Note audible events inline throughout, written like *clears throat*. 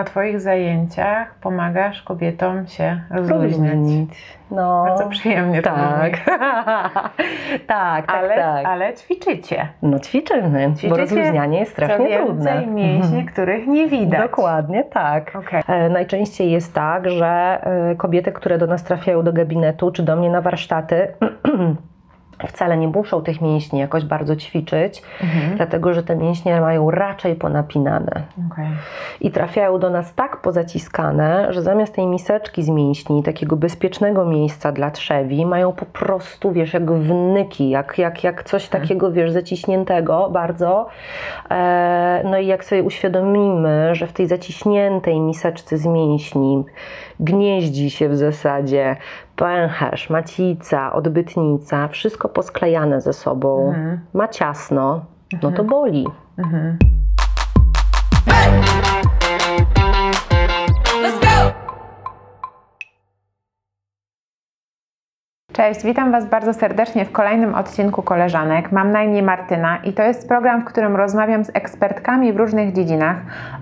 na Twoich zajęciach pomagasz kobietom się rozluźniać. No, Bardzo przyjemnie to tak. brzmi. *laughs* tak, tak, ale, tak. ale ćwiczycie. No ćwiczymy, bo Ćwiczycie rozluźnianie jest Co strasznie więcej, trudne. mięśnie, Mhm. których nie widać. Dokładnie tak. Okej. E, Najczęściej jest tak, że e, kobiety, które do nas trafiają do gabinetu czy do mnie na warsztaty, *clears throat* wcale nie muszą tych mięśni jakoś bardzo ćwiczyć, Mhm. dlatego że te mięśnie mają raczej ponapinane. Okej. I trafiają do nas tak pozaciskane, że zamiast tej miseczki z mięśni, takiego bezpiecznego miejsca dla trzewi, mają po prostu, wiesz, jak wnyki, jak, jak, jak coś takiego, wiesz, zaciśniętego bardzo. E, no i jak sobie uświadomimy, że w tej zaciśniętej miseczce z mięśni gnieździ się w zasadzie pęcherz, macica, odbytnica, wszystko posklejane ze sobą, Mhm. ma ciasno, no to boli. Mhm. Cześć, witam Was bardzo serdecznie w kolejnym odcinku Koleżanek. Mam na imię Martyna i to jest program, w którym rozmawiam z ekspertkami w różnych dziedzinach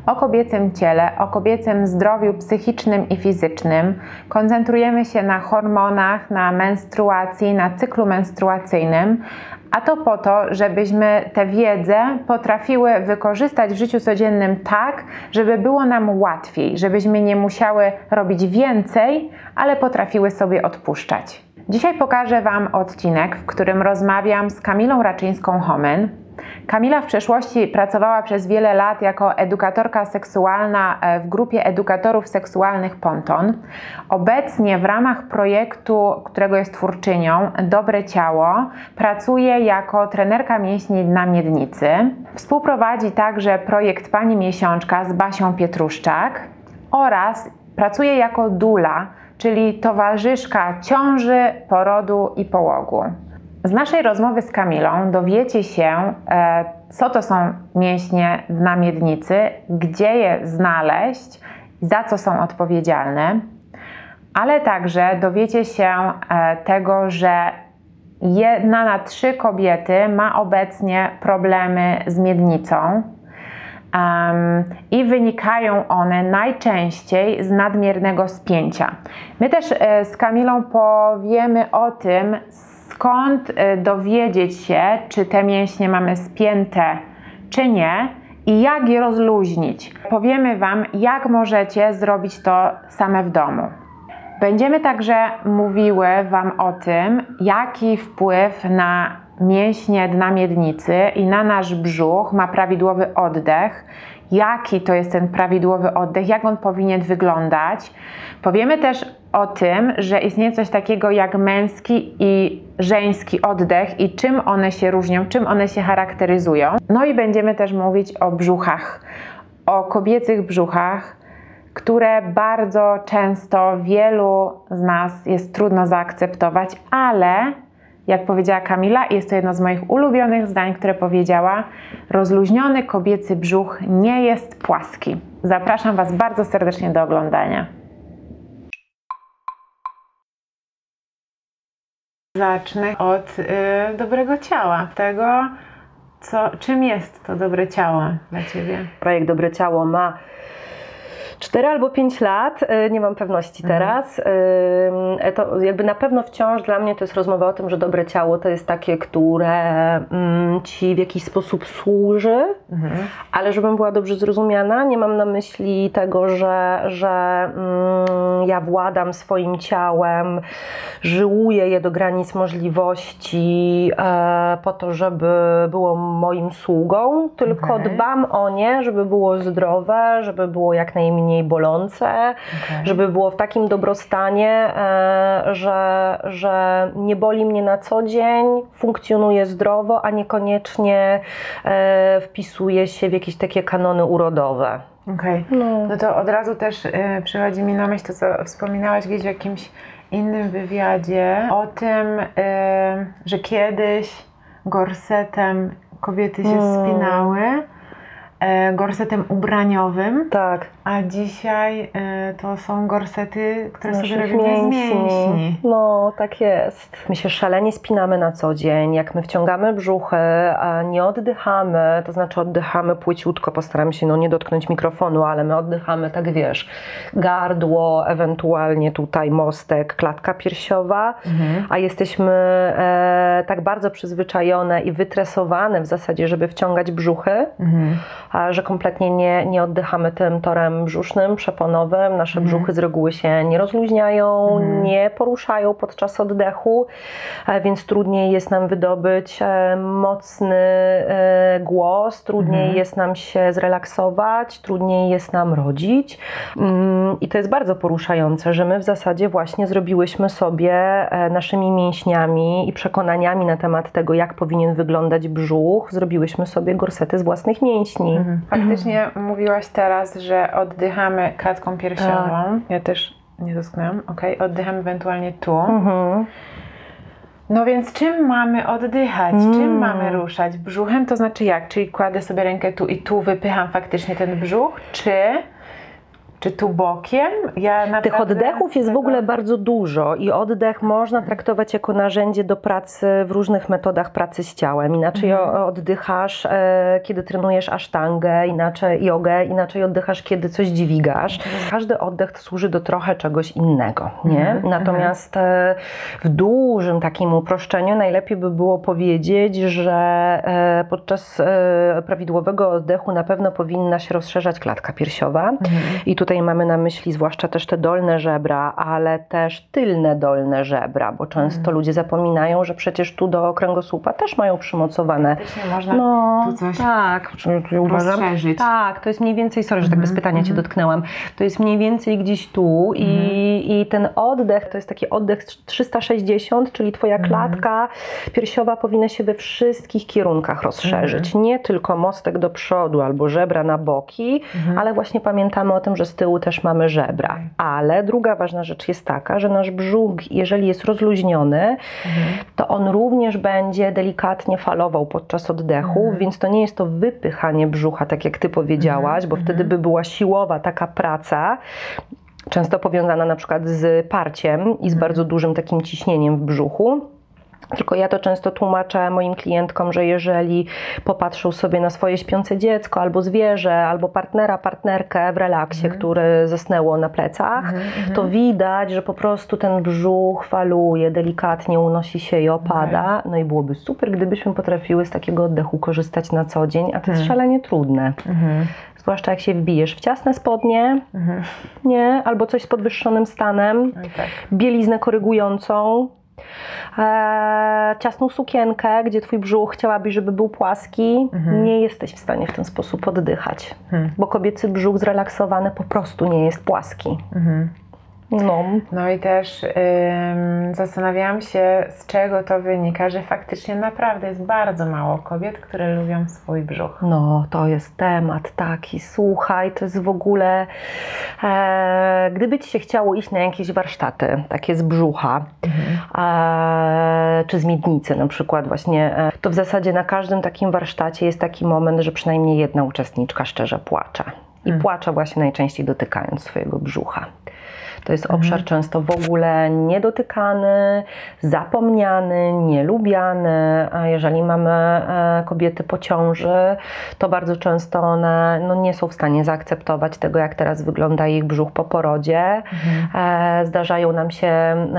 o kobiecym ciele, o kobiecym zdrowiu psychicznym i fizycznym. Koncentrujemy się na hormonach, na menstruacji, na cyklu menstruacyjnym, a to po to, żebyśmy tę wiedzę potrafiły wykorzystać w życiu codziennym tak, żeby było nam łatwiej, żebyśmy nie musiały robić więcej, ale potrafiły sobie odpuszczać. Dzisiaj pokażę Wam odcinek, w którym rozmawiam z Kamilą Raczyńską-Homyn. Kamila w przeszłości pracowała przez wiele lat jako edukatorka seksualna e, w grupie edukatorów seksualnych Ponton. Obecnie w ramach projektu, którego jest twórczynią, Dobre Ciało, pracuje jako trenerka mięśni na miednicy. Współprowadzi także projekt Pani Miesiączka z Basią Pietruszczak oraz pracuje jako dula, czyli towarzyszka ciąży, porodu i połogu. Z naszej rozmowy z Kamilą dowiecie się, e, co to są mięśnie dna miednicy, gdzie je znaleźć, za co są odpowiedzialne, ale także dowiecie się e, tego, że jedna na trzy kobiety ma obecnie problemy z miednicą. I wynikają one najczęściej z nadmiernego spięcia. My też e, z Kamilą powiemy o tym, skąd e, dowiedzieć się, czy te mięśnie mamy spięte, czy nie, i jak je rozluźnić. Powiemy Wam, jak możecie zrobić to same w domu. Będziemy także mówiły Wam o tym, jaki wpływ na mięśnie dna miednicy i na nasz brzuch ma prawidłowy oddech, jaki to jest ten prawidłowy oddech, jak on powinien wyglądać. Powiemy też o tym, że istnieje coś takiego jak męski i żeński oddech i czym one się różnią, czym one się charakteryzują. No i będziemy też mówić o brzuchach, o kobiecych brzuchach, które bardzo często wielu z nas jest trudno zaakceptować, ale jak powiedziała Kamila, jest to jedno z moich ulubionych zdań, które powiedziała: Rozluźniony kobiecy brzuch nie jest płaski. Zapraszam Was bardzo serdecznie do oglądania. Zacznę od y, dobrego ciała, tego, co, czym jest to dobre ciało dla Ciebie. Projekt Dobre Ciało ma 4 albo 5 lat, y, nie mam pewności teraz. Y, To jakby na pewno wciąż dla mnie to jest rozmowa o tym, że dobre ciało to jest takie, które mm, ci w jakiś sposób służy, ale żebym była dobrze zrozumiana, nie mam na myśli tego, że, że mm, ja władam swoim ciałem, żyłuję je do granic możliwości e, po to, żeby było moim sługą, tylko Okej. dbam o nie, żeby było zdrowe, żeby było jak najmniej bolące, żeby było w takim dobrostanie, e, że, że nie boli mnie na co dzień, funkcjonuje zdrowo, a niekoniecznie e, wpisuje się w jakieś takie kanony urodowe. Okej. No. No to od razu też y, przychodzi mi na myśl to, co wspominałaś gdzieś w jakimś innym wywiadzie o tym, y, że kiedyś gorsetem kobiety się Mm. spinały, e, gorsetem ubraniowym, Tak. A dzisiaj e, to są gorsety, które sobie Naszych robimy z mięśni. No, tak jest. My się szalenie spinamy na co dzień. Jak my wciągamy brzuchy, a nie oddychamy, to znaczy oddychamy płyciutko, postaram się no, nie dotknąć mikrofonu, ale my oddychamy tak wiesz, gardło, ewentualnie tutaj mostek, klatka piersiowa, Mhm. a jesteśmy e, tak bardzo przyzwyczajone i wytresowane w zasadzie, żeby wciągać brzuchy, Mhm. a że kompletnie nie, nie oddychamy tym torem brzusznym, przeponowym. Nasze Mhm. brzuchy z reguły się nie rozluźniają, Mhm. nie poruszają podczas oddechu, e, więc trudniej jest nam wydobyć e, mocny e, głos, trudniej Mhm. jest nam się zrelaksować, trudniej jest nam rodzić. Mm, I to jest bardzo poruszające, że my w zasadzie właśnie zrobiłyśmy sobie naszymi mięśniami i przekonaniami na temat tego, jak powinien wyglądać brzuch, zrobiłyśmy sobie gorsety z własnych mięśni. Mhm. Faktycznie mówiłaś teraz, że oddychamy klatką piersiową. Tak. Ja też nie dotknęłam. Okej, oddycham ewentualnie tu. Mhm. No więc czym mamy oddychać? Czym Mm. mamy ruszać? Brzuchem to znaczy jak? Czyli kładę sobie rękę tu i tu wypycham faktycznie ten brzuch? Czy, czy tu bokiem? Ja Tych naprawdę oddechów jest w ogóle bardzo dużo i oddech można traktować jako narzędzie do pracy w różnych metodach pracy z ciałem. Inaczej Mhm. oddychasz, e, kiedy trenujesz asztangę, inaczej jogę, inaczej oddychasz, kiedy coś dźwigasz. Każdy oddech służy do trochę czegoś innego, nie? Mhm, Natomiast e, w dużym takim uproszczeniu najlepiej by było powiedzieć, że e, podczas prawidłowego oddechu na pewno powinna się rozszerzać klatka piersiowa. Mhm. I tutaj mamy na myśli zwłaszcza też te dolne żebra, ale też tylne dolne żebra, bo często Mhm. ludzie zapominają, że przecież tu do kręgosłupa też mają przymocowane. Faktycznie można No, tu coś tak, uważam. rozszerzyć. Tak, to jest mniej więcej, sorry, że tak bez Mhm, pytania Cię mhm. dotknęłam, to jest mniej więcej gdzieś tu i, i ten oddech, to jest taki oddech 360, czyli Twoja klatka piersiowa powinna się we wszystkich kierunkach rozszerzyć. Nie tylko mostek do przodu albo żebra na boki, ale właśnie pamiętamy o tym, że tyłu też mamy żebra. Okej. Ale druga ważna rzecz jest taka, że nasz brzuch, jeżeli jest rozluźniony, Mhm. to on również będzie delikatnie falował podczas oddechu, Mhm. więc to nie jest to wypychanie brzucha, tak jak ty powiedziałaś, bo Mhm. wtedy by była siłowa taka praca. Często powiązana na przykład z parciem i z Mhm. bardzo dużym takim ciśnieniem w brzuchu. Tylko ja to często tłumaczę moim klientkom, że jeżeli popatrzą sobie na swoje śpiące dziecko, albo zwierzę, albo partnera, partnerkę w relaksie, Mhm. które zasnęło na plecach, mhm. to widać, że po prostu ten brzuch faluje, delikatnie unosi się i opada. No i byłoby super, gdybyśmy potrafiły z takiego oddechu korzystać na co dzień, a to jest Mhm. szalenie trudne. Mhm. Zwłaszcza jak się wbijesz w ciasne spodnie, nie, albo coś z podwyższonym stanem, tak. bieliznę korygującą, e, ciasną sukienkę, gdzie twój brzuch chciałabyś, żeby był płaski, Mhm. nie jesteś w stanie w ten sposób oddychać. Mhm. Bo kobiecy brzuch zrelaksowany po prostu nie jest płaski. Mhm. No, No i też ym, zastanawiałam się, z czego to wynika, że faktycznie naprawdę jest bardzo mało kobiet, które lubią swój brzuch. No, to jest temat taki. Słuchaj, to jest w ogóle. E, gdyby ci się chciało iść na jakieś warsztaty, takie z brzucha, e, czy z miednicy na przykład, właśnie, e, to w zasadzie na każdym takim warsztacie jest taki moment, że przynajmniej jedna uczestniczka szczerze płacze. I Hmm. płacze właśnie najczęściej dotykając swojego brzucha. To jest obszar często w ogóle niedotykany, zapomniany, nielubiany. A jeżeli mamy e, kobiety po ciąży, to bardzo często one no, nie są w stanie zaakceptować tego, jak teraz wygląda ich brzuch po porodzie. E, Zdarzają nam się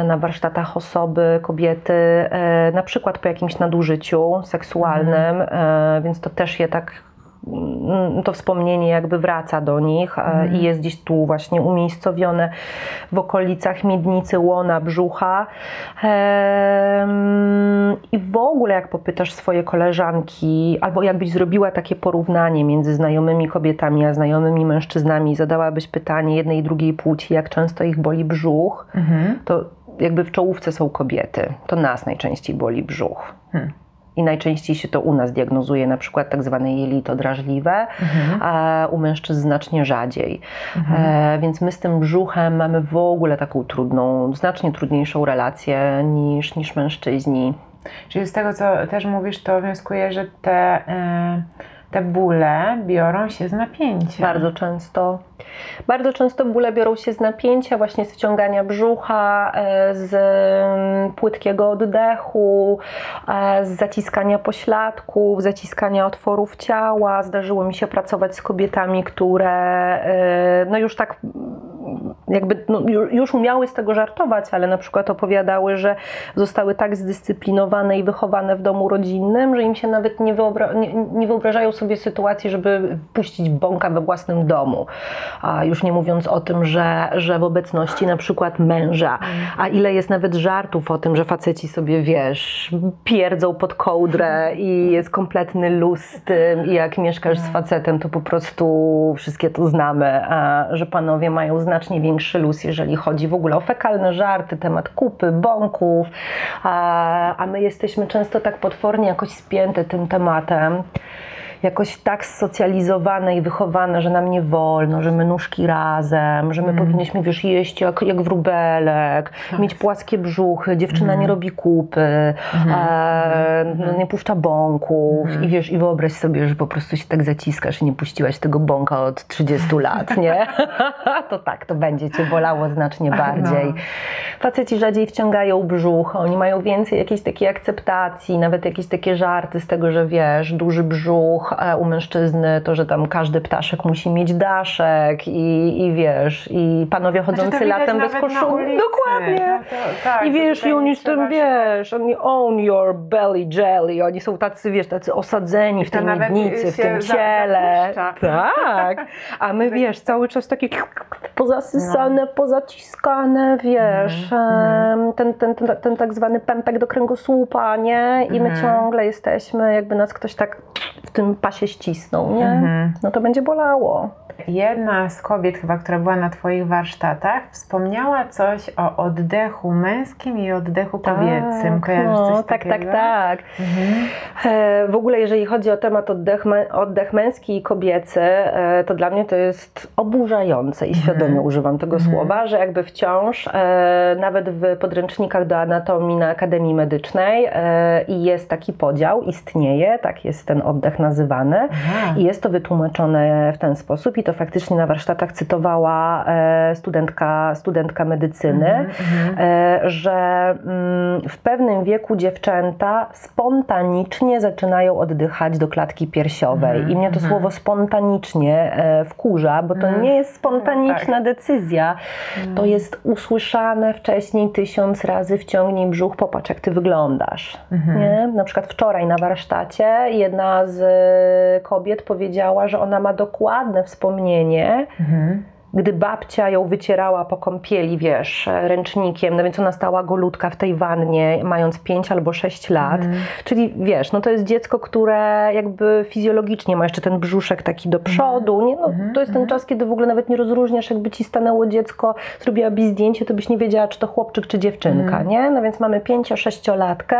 na warsztatach osoby, kobiety, e, na przykład po jakimś nadużyciu seksualnym, e, więc to też je tak to wspomnienie jakby wraca do nich e, i jest gdzieś tu właśnie umiejscowione w okolicach miednicy, łona, brzucha. I w ogóle jak popytasz swoje koleżanki, albo jakbyś zrobiła takie porównanie między znajomymi kobietami a znajomymi mężczyznami, zadałabyś pytanie jednej i drugiej płci, jak często ich boli brzuch, Mhm. to jakby w czołówce są kobiety. To nas najczęściej boli brzuch. Hmm. I najczęściej się to u nas diagnozuje, na przykład tak zwane jelito drażliwe, Mhm. a u mężczyzn znacznie rzadziej. E, więc my z tym brzuchem mamy w ogóle taką trudną, znacznie trudniejszą relację niż, niż mężczyźni. Czyli z tego, co też mówisz, to wnioskuję, że te, y, te bóle biorą się z napięcia. Bardzo często. Bardzo często bóle biorą się z napięcia, właśnie z wciągania brzucha, e, z mm, płytkiego oddechu, e, z zaciskania pośladków, zaciskania otworów ciała. Zdarzyło mi się pracować z kobietami, które e, no już tak mm, jakby no, ju- już umiały z tego żartować, ale na przykład opowiadały, że zostały tak zdyscyplinowane i wychowane w domu rodzinnym, że im się nawet nie, wyobra- nie, nie wyobrażają sobie sytuacji, żeby puścić bąka we własnym domu. A już nie mówiąc o tym, że, że w obecności na przykład męża, a ile jest nawet żartów o tym, że faceci sobie, wiesz, pierdzą pod kołdrę i jest kompletny luz z tym i jak mieszkasz z facetem, to po prostu wszystkie to znamy, że panowie mają znacznie większy luz, jeżeli chodzi w ogóle o fekalne żarty, temat kupy, bąków, a my jesteśmy często tak potwornie jakoś spięte tym tematem jakoś tak socjalizowane i wychowane, że nam nie wolno, że my nóżki razem, że my powinniśmy, wiesz, jeść jak, jak wróbelek, mieć płaskie brzuchy, dziewczyna nie robi kupy, e, no, nie puszcza bąków i wiesz, i wyobraź sobie, że po prostu się tak zaciskasz i nie puściłaś tego bąka od 30 *laughs* lat, nie? *laughs* to tak, to będzie cię bolało znacznie bardziej. Faceci rzadziej wciągają brzuch, oni mają więcej jakiejś takiej akceptacji, nawet jakieś takie żarty z tego, że wiesz, duży brzuch u mężczyzny, to, że tam każdy ptaszek musi mieć daszek i, i wiesz, i panowie Znaczy, chodzący widać latem bez koszuli. Dokładnie. No to- tak, I wiesz, i oni z tym, wiesz, oni own your belly jelly, oni są tacy, wiesz, tacy osadzeni w tej miednicy, w się tym ciele. *laughs* Tak. A my, wiesz, cały czas takie pozasysane, pozaciskane, wiesz, em, ten, ten, ten, ten tak zwany pępek do kręgosłupa, nie? I my Mhm. ciągle jesteśmy, jakby nas ktoś tak w tym pasie ścisnął, nie? Mhm. No to będzie bolało. Jedna z kobiet chyba, która była na Twoich warsztatach, wspomniała coś o oddechu męskim i oddechu kobiecym. Kojarzysz no, coś tak, tak, takiego? tak. Mhm. E, W ogóle, jeżeli chodzi o temat oddech, oddech męski i kobiecy, e, to dla mnie to jest oburzające i świadomie używam tego Mhm. słowa, że jakby wciąż, e, nawet w podręcznikach do anatomii na Akademii Medycznej i jest taki podział, istnieje, tak jest ten oddech nazywany. I jest to wytłumaczone w ten sposób i to faktycznie na warsztatach cytowała e, studentka, studentka medycyny, Mhm, e, że mm, w pewnym wieku dziewczęta spontanicznie zaczynają oddychać do klatki piersiowej. Mhm, I mnie to mhm. słowo spontanicznie e, wkurza, bo to Mhm. nie jest spontaniczna Tak. decyzja. To jest usłyszane wcześniej tysiąc razy wciągnij brzuch, popatrz jak ty wyglądasz. Mhm. Nie? Na przykład wczoraj na warsztacie jedna z e, kobiet powiedziała, że ona ma dokładne wspomnienie, Mhm. Gdy babcia ją wycierała po kąpieli, wiesz, ręcznikiem, no więc ona stała golutka w tej wannie, mając 5 albo 6 lat. Mhm. Czyli wiesz, no to jest dziecko, które jakby fizjologicznie ma jeszcze ten brzuszek taki do przodu. Nie? No, Mhm. to jest ten Mhm. czas, kiedy w ogóle nawet nie rozróżniasz, jakby ci stanęło dziecko, zrobiłabyś zdjęcie, to byś nie wiedziała, czy to chłopczyk, czy dziewczynka, Mhm. nie? No więc mamy 5-6-latkę.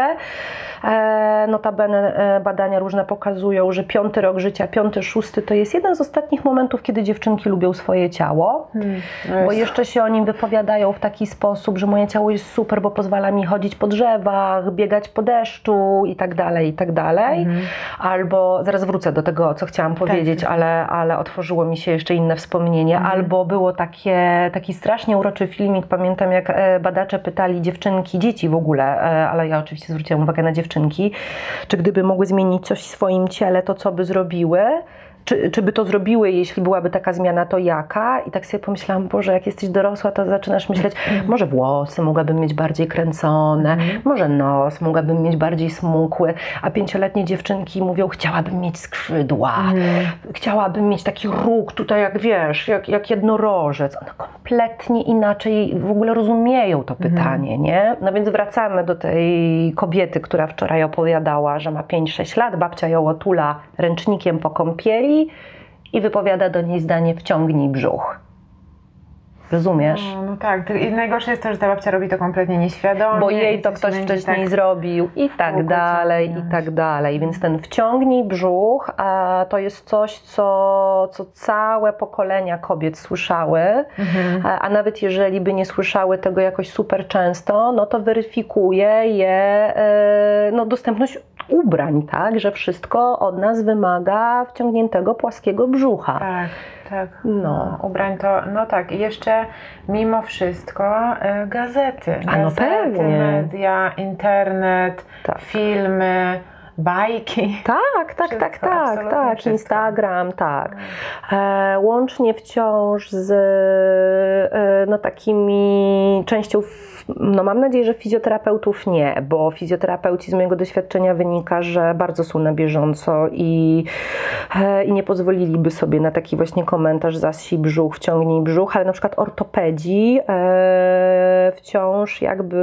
E, notabene e, badania różne pokazują, że piąty rok życia, piąty, szósty to jest jeden z ostatnich momentów, kiedy dziewczynki lubią swoje ciało. Hmm. Bo jeszcze się o nim wypowiadają w taki sposób, że moje ciało jest super, bo pozwala mi chodzić po drzewach, biegać po deszczu i tak dalej, i tak dalej. Mhm. Albo, zaraz wrócę do tego, co chciałam powiedzieć, tak. ale, ale otworzyło mi się jeszcze inne wspomnienie. Mhm. Albo było takie, taki strasznie uroczy filmik, pamiętam jak e, badacze pytali dziewczynki, dzieci w ogóle, e, ale ja oczywiście zwróciłam uwagę na dziewczynki, czy gdyby mogły zmienić coś w swoim ciele, to co by zrobiły? Czy, czy by to zrobiły, jeśli byłaby taka zmiana, to jaka? I tak sobie pomyślałam, Boże, jak jesteś dorosła, to zaczynasz myśleć, może włosy mogłabym mieć bardziej kręcone, może nos mogłabym mieć bardziej smukły, a pięcioletnie dziewczynki mówią, chciałabym mieć skrzydła, Mhm. chciałabym mieć taki róg tutaj, jak wiesz, jak, jak jednorożec. One kompletnie inaczej w ogóle rozumieją to pytanie, nie? No więc wracamy do tej kobiety, która wczoraj opowiadała, że ma 5-6 lat, babcia ją otula ręcznikiem po kąpieli i wypowiada do niej zdanie wciągnij brzuch. Rozumiesz? No, no tak, i najgorsze jest to, że ta babcia robi to kompletnie nieświadomie. bo jej to ktoś wcześniej tak- zrobił i tak dalej, i ciągnąć. tak dalej. Więc ten wciągnij brzuch, a to jest coś, co, co całe pokolenia kobiet słyszały, Mhm. a, a nawet jeżeli by nie słyszały tego jakoś super często, no to weryfikuje je e, no, dostępność ubrań, tak? Że wszystko od nas wymaga wciągniętego płaskiego brzucha. Tak, tak. No. Ubrań to, no tak. I jeszcze mimo wszystko e, gazety. A no gazety, pewnie. media, internet, Tak. filmy, bajki. Tak, tak, tak, Wszystko, tak, absolutnie tak. wszystko. Instagram, tak. E, łącznie wciąż z e, no, takimi częścią, no mam nadzieję, że fizjoterapeutów nie, bo fizjoterapeuci z mojego doświadczenia wynika, że bardzo są na bieżąco i, e, i nie pozwoliliby sobie na taki właśnie komentarz zasi brzuch, wciągnij brzuch, ale na przykład ortopedzi e, wciąż jakby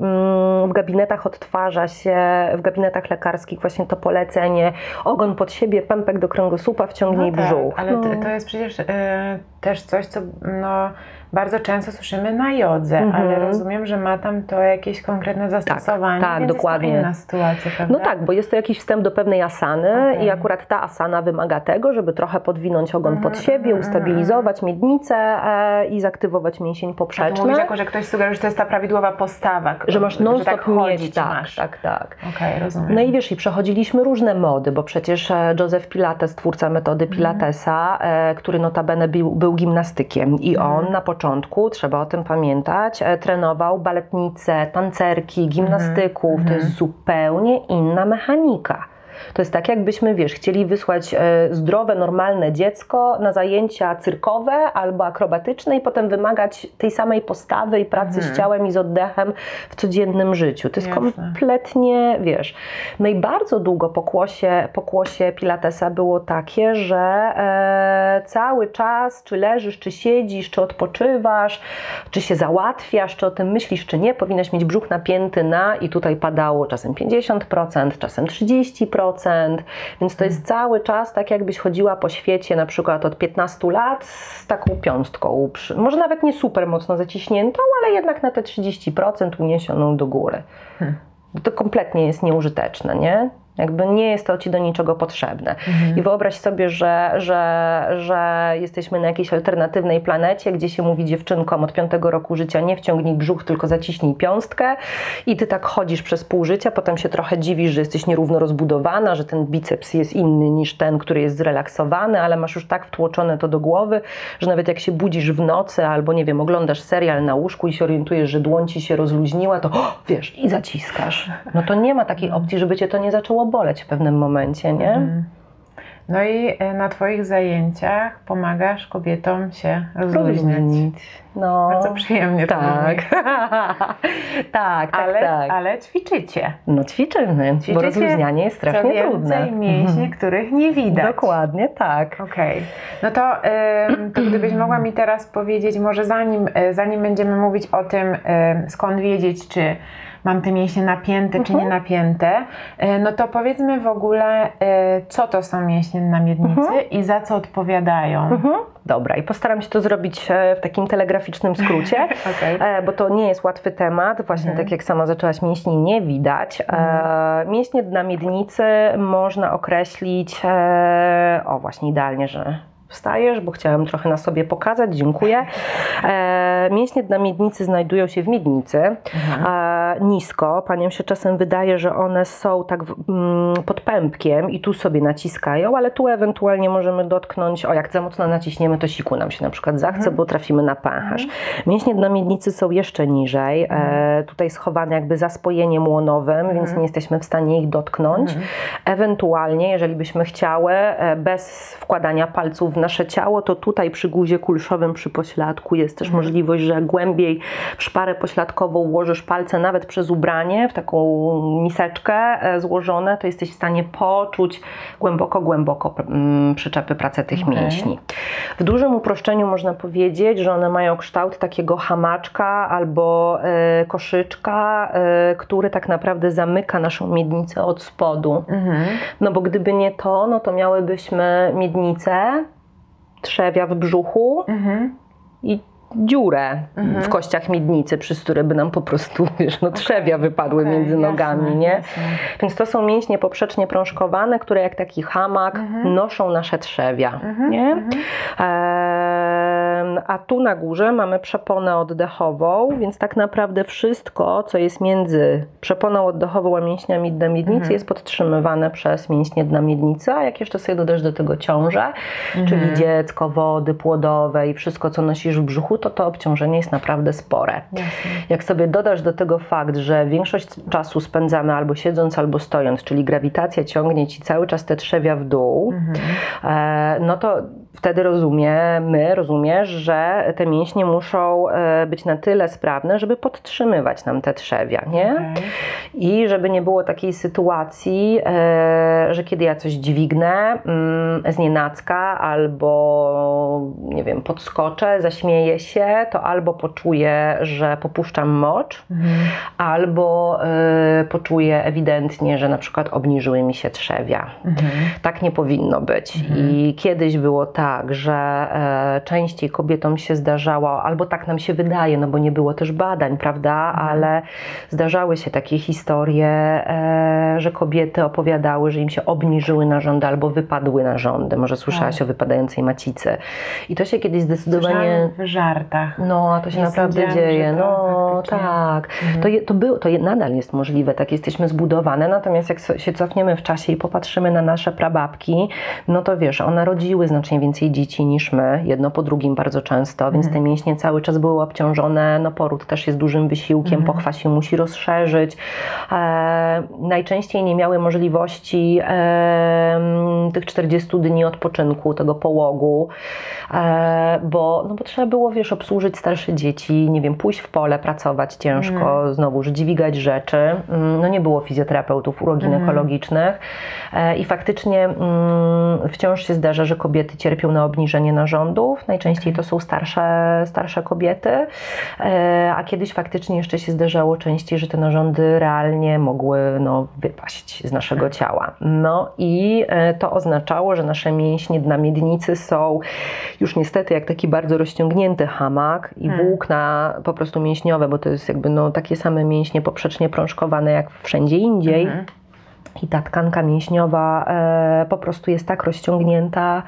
mm, w gabinetach odtwarza się, w gabinetach lekarskich właśnie to polecenie ogon pod siebie, pępek do kręgosłupa, wciągnij No tak, brzuch. ale no. to, jest przecież e, też coś, co no, bardzo często słyszymy na jodze, Mhm. ale rozumiem, że ma tam to jakieś konkretne zastosowanie, tak, więc dokładnie. jest to inna sytuacja, prawda? No tak, bo jest to jakiś wstęp do pewnej asany Okej. i akurat ta asana wymaga tego, żeby trochę podwinąć ogon Mhm, pod siebie, mhm, ustabilizować miednicę e, i zaktywować mięsień A tu poprzeczny. mówisz jako, że ktoś sugeruje, że to jest ta prawidłowa postawa, Że masz że non-stop tak mieć, tak, masz. tak, tak. Okej, rozumiem. No i wiesz, i przechodziliśmy różne mody, bo przecież e, Joseph Pilates, twórca metody Mhm. Pilatesa, e, który notabene był, był gimnastykiem i Mhm. on na początku, trzeba o tym pamiętać, e, trenował baletnice, tancerki, gimnastyków. To Mhm. jest zupełnie inna mechanika. To jest tak, jakbyśmy, wiesz, chcieli wysłać e, zdrowe, normalne dziecko na zajęcia cyrkowe albo akrobatyczne i potem wymagać tej samej postawy i pracy Mhm. z ciałem i z oddechem w codziennym życiu. To jest Jasne. kompletnie, wiesz. No i bardzo długo pokłosie, pokłosie Pilatesa było takie, że e, cały czas, czy leżysz, czy siedzisz, czy odpoczywasz, czy się załatwiasz, czy o tym myślisz, czy nie, powinnaś mieć brzuch napięty na i tutaj padało czasem 50%, czasem 30%, więc to jest cały czas tak, jakbyś chodziła po świecie na przykład od 15 lat z taką piąstką, może nawet nie super mocno zaciśniętą, ale jednak na te 30% uniesioną do góry. Hmm. To kompletnie jest nieużyteczne, nie? Jakby nie jest to ci do niczego potrzebne. Mhm. I wyobraź sobie, że, że, że jesteśmy na jakiejś alternatywnej planecie, gdzie się mówi dziewczynkom od piątego roku życia nie wciągnij brzuch, tylko zaciśnij piąstkę i ty tak chodzisz przez pół życia, potem się trochę dziwisz, że jesteś nierówno rozbudowana, że ten biceps jest inny niż ten, który jest zrelaksowany, ale masz już tak wtłoczone to do głowy, że nawet jak się budzisz w nocy albo nie wiem, oglądasz serial na łóżku i się orientujesz, że dłoń ci się rozluźniła, to o, wiesz, i zaciskasz. No to nie ma takiej opcji, żeby cię to nie zaczęło boleć w pewnym momencie, nie? Mhm. No i e, na Twoich zajęciach pomagasz kobietom się rozluźniać. Rozluźnić. No. Bardzo przyjemnie to Tak. brzmi. *laughs* tak, tak, Ale, tak. ale ćwiczycie. No ćwiczymy, bo Ćwiczycie, rozluźnianie jest strasznie trudne. mięśnie, Mhm. których nie widać. Dokładnie tak. Okej. No to, to gdybyś mogła mi teraz powiedzieć, może zanim, y, zanim będziemy mówić o tym, skąd wiedzieć, czy mam te mięśnie napięte, czy nie Mhm. napięte, y, no to powiedzmy w ogóle, y, co to są mięśnie na miednicy Mhm. i za co odpowiadają. Mhm. Dobra, i postaram się to zrobić e, w takim telegraficznym skrócie. *laughs* E, bo to nie jest łatwy temat. Właśnie Mhm. tak jak sama zaczęłaś, mięśni nie widać. E, mięśnie dna miednicy można określić, e, o właśnie idealnie, że wstajesz, bo chciałam trochę na sobie pokazać, dziękuję. E, mięśnie dna miednicy znajdują się w miednicy, Mhm. e, nisko. Paniom się czasem wydaje, że one są tak mm, pod pępkiem i tu sobie naciskają, ale tu ewentualnie możemy dotknąć, o jak za mocno naciśniemy, to siku nam się na przykład zachce, Mhm. bo trafimy na pęcherz. Mięśnie dna miednicy są jeszcze niżej, e, tutaj schowane jakby za spojeniem łonowym, więc nie jesteśmy w stanie ich dotknąć. Mhm. Ewentualnie, jeżeli byśmy chciały, e, bez wkładania palców w nasze ciało, to tutaj przy guzie kulszowym, przy pośladku jest też możliwość, że głębiej w szparę pośladkową włożysz palce nawet przez ubranie, w taką miseczkę e, złożone, to jesteś w stanie poczuć głęboko, głęboko przyczepy pracę tych Okej. mięśni. W dużym uproszczeniu można powiedzieć, że one mają kształt takiego hamaczka albo e, koszyczka, e, który tak naprawdę zamyka naszą miednicę od spodu. Mhm. No bo gdyby nie to, no to miałybyśmy miednicę, trzewia w brzuchu Mhm. i dziurę Mhm. w kościach miednicy, przez które by nam po prostu, *laughs* wiesz, no trzewia wypadły Okej, między nogami, jasne, nie? jasne. Więc to są mięśnie poprzecznie prążkowane, które jak taki hamak Mhm. noszą nasze trzewia, Mhm, nie? mhm. A tu na górze mamy przeponę oddechową, więc tak naprawdę wszystko, co jest między przeponą oddechową a mięśniami dna miednicy, Mhm. jest podtrzymywane przez mięśnie dna miednicy. A jak jeszcze sobie dodasz do tego ciążę, czyli dziecko, wody płodowe i wszystko, co nosisz w brzuchu, to to obciążenie jest naprawdę spore. Jasne. Jak sobie dodasz do tego fakt, że większość czasu spędzamy albo siedząc, albo stojąc, czyli grawitacja ciągnie ci cały czas te trzewia w dół, e, no to wtedy rozumiemy, rozumiesz, że te mięśnie muszą e, być na tyle sprawne, żeby podtrzymywać nam te trzewia, nie? Okej. I żeby nie było takiej sytuacji, e, że kiedy ja coś dźwignę mm, z nienacka albo, nie wiem, podskoczę, zaśmieję się, to albo poczuję, że popuszczam mocz, Mhm. albo e, poczuję ewidentnie, że na przykład obniżyły mi się trzewia. Mhm. Tak nie powinno być. I kiedyś było tak, że e, częściej kobietom się zdarzało, albo tak nam się wydaje, no bo nie było też badań, prawda, ale zdarzały się takie historie, e, że kobiety opowiadały, że im się obniżyły narządy albo wypadły narządy. Może słyszałaś Tak. o wypadającej macicy. I to się kiedyś zdecydowanie. W żartach. No, a to się Nie naprawdę dzieje. to No, faktycznie- tak. To, je, to, było, to je, nadal jest możliwe, tak jesteśmy zbudowane. Natomiast jak się cofniemy w czasie i popatrzymy na nasze prababki, no to wiesz, one rodziły znacznie więcej dzieci niż my, jedno po drugim bardzo często, więc te mięśnie cały czas były obciążone. No, poród też jest dużym wysiłkiem, pochwa się musi rozszerzyć. E, najczęściej nie miały możliwości e, tych 40 dni odpoczynku, tego połogu, e, bo, no bo trzeba było, wiesz, obsłużyć starsze dzieci, nie wiem, pójść w pole, pracować ciężko, znowu dźwigać rzeczy. Mm, No nie było fizjoterapeutów uroginekologicznych e, i faktycznie mm, wciąż się zdarza, że kobiety cierpią na obniżenie narządów. Najczęściej to są starsze, starsze kobiety, e, a kiedyś faktycznie jeszcze się zdarzało częściej, że te narządy realnie mogły no, wypaść z naszego ciała. No i e, to oznaczało, że nasze mięśnie dna miednicy są już niestety jak taki bardzo rozciągnięty hamak i włókna po prostu mięśniowe, bo to jest jakby no, takie same mięśnie poprzecznie prążkowane jak wszędzie indziej. Mhm. I ta tkanka mięśniowa e, po prostu jest tak rozciągnięta,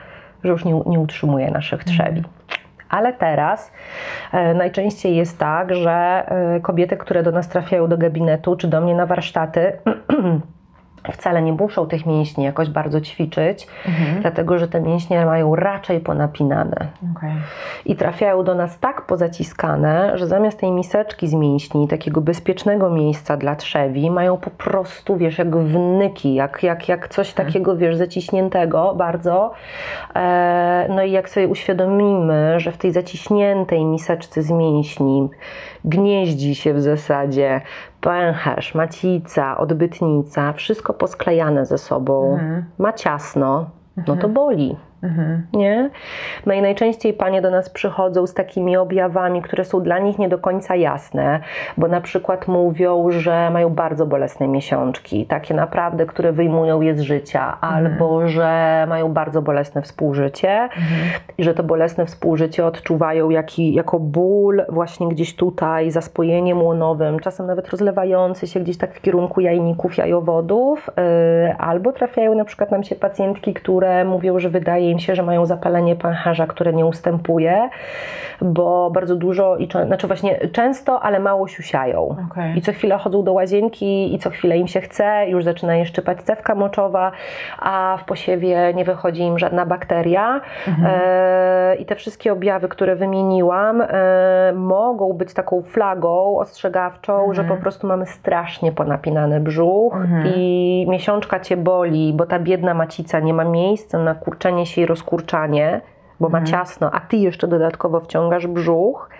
że już nie, nie utrzymuje naszych trzewi. Ale teraz e, najczęściej jest tak, że e, kobiety, które do nas trafiają do gabinetu czy do mnie na warsztaty, *clears throat* wcale nie muszą tych mięśni jakoś bardzo ćwiczyć, dlatego że te mięśnie mają raczej ponapinane Okej. i trafiają do nas tak pozaciskane, że zamiast tej miseczki z mięśni, takiego bezpiecznego miejsca dla trzewi, mają po prostu, wiesz, jak wnyki, jak, jak, jak coś takiego, wiesz, zaciśniętego bardzo. E, no i jak sobie uświadomimy, że w tej zaciśniętej miseczce z mięśni gnieździ się w zasadzie pęcherz, macica, odbytnica, wszystko posklejane ze sobą, ma ciasno, no to boli. Mhm. Nie? No i najczęściej panie do nas przychodzą z takimi objawami, które są dla nich nie do końca jasne, bo na przykład mówią, że mają bardzo bolesne miesiączki, takie naprawdę, które wyjmują je z życia, albo że mają bardzo bolesne współżycie i że to bolesne współżycie odczuwają jaki, jako ból właśnie gdzieś tutaj, za spojeniem łonowym, czasem nawet rozlewający się gdzieś tak w kierunku jajników, jajowodów, yy, albo trafiają na przykład nam się pacjentki, które mówią, że wydaje im się, że mają zapalenie pęcherza, które nie ustępuje, bo bardzo dużo, i znaczy właśnie często, ale mało siusiają. Okej. I co chwilę chodzą do łazienki i co chwilę im się chce, już zaczyna je szczypać cewka moczowa, a w posiewie nie wychodzi im żadna bakteria. E, I te wszystkie objawy, które wymieniłam, e, mogą być taką flagą ostrzegawczą, że po prostu mamy strasznie ponapinany brzuch i miesiączka cię boli, bo ta biedna macica nie ma miejsca na kurczenie się rozkurczanie. Bo ma ciasno, a ty jeszcze dodatkowo wciągasz brzuch.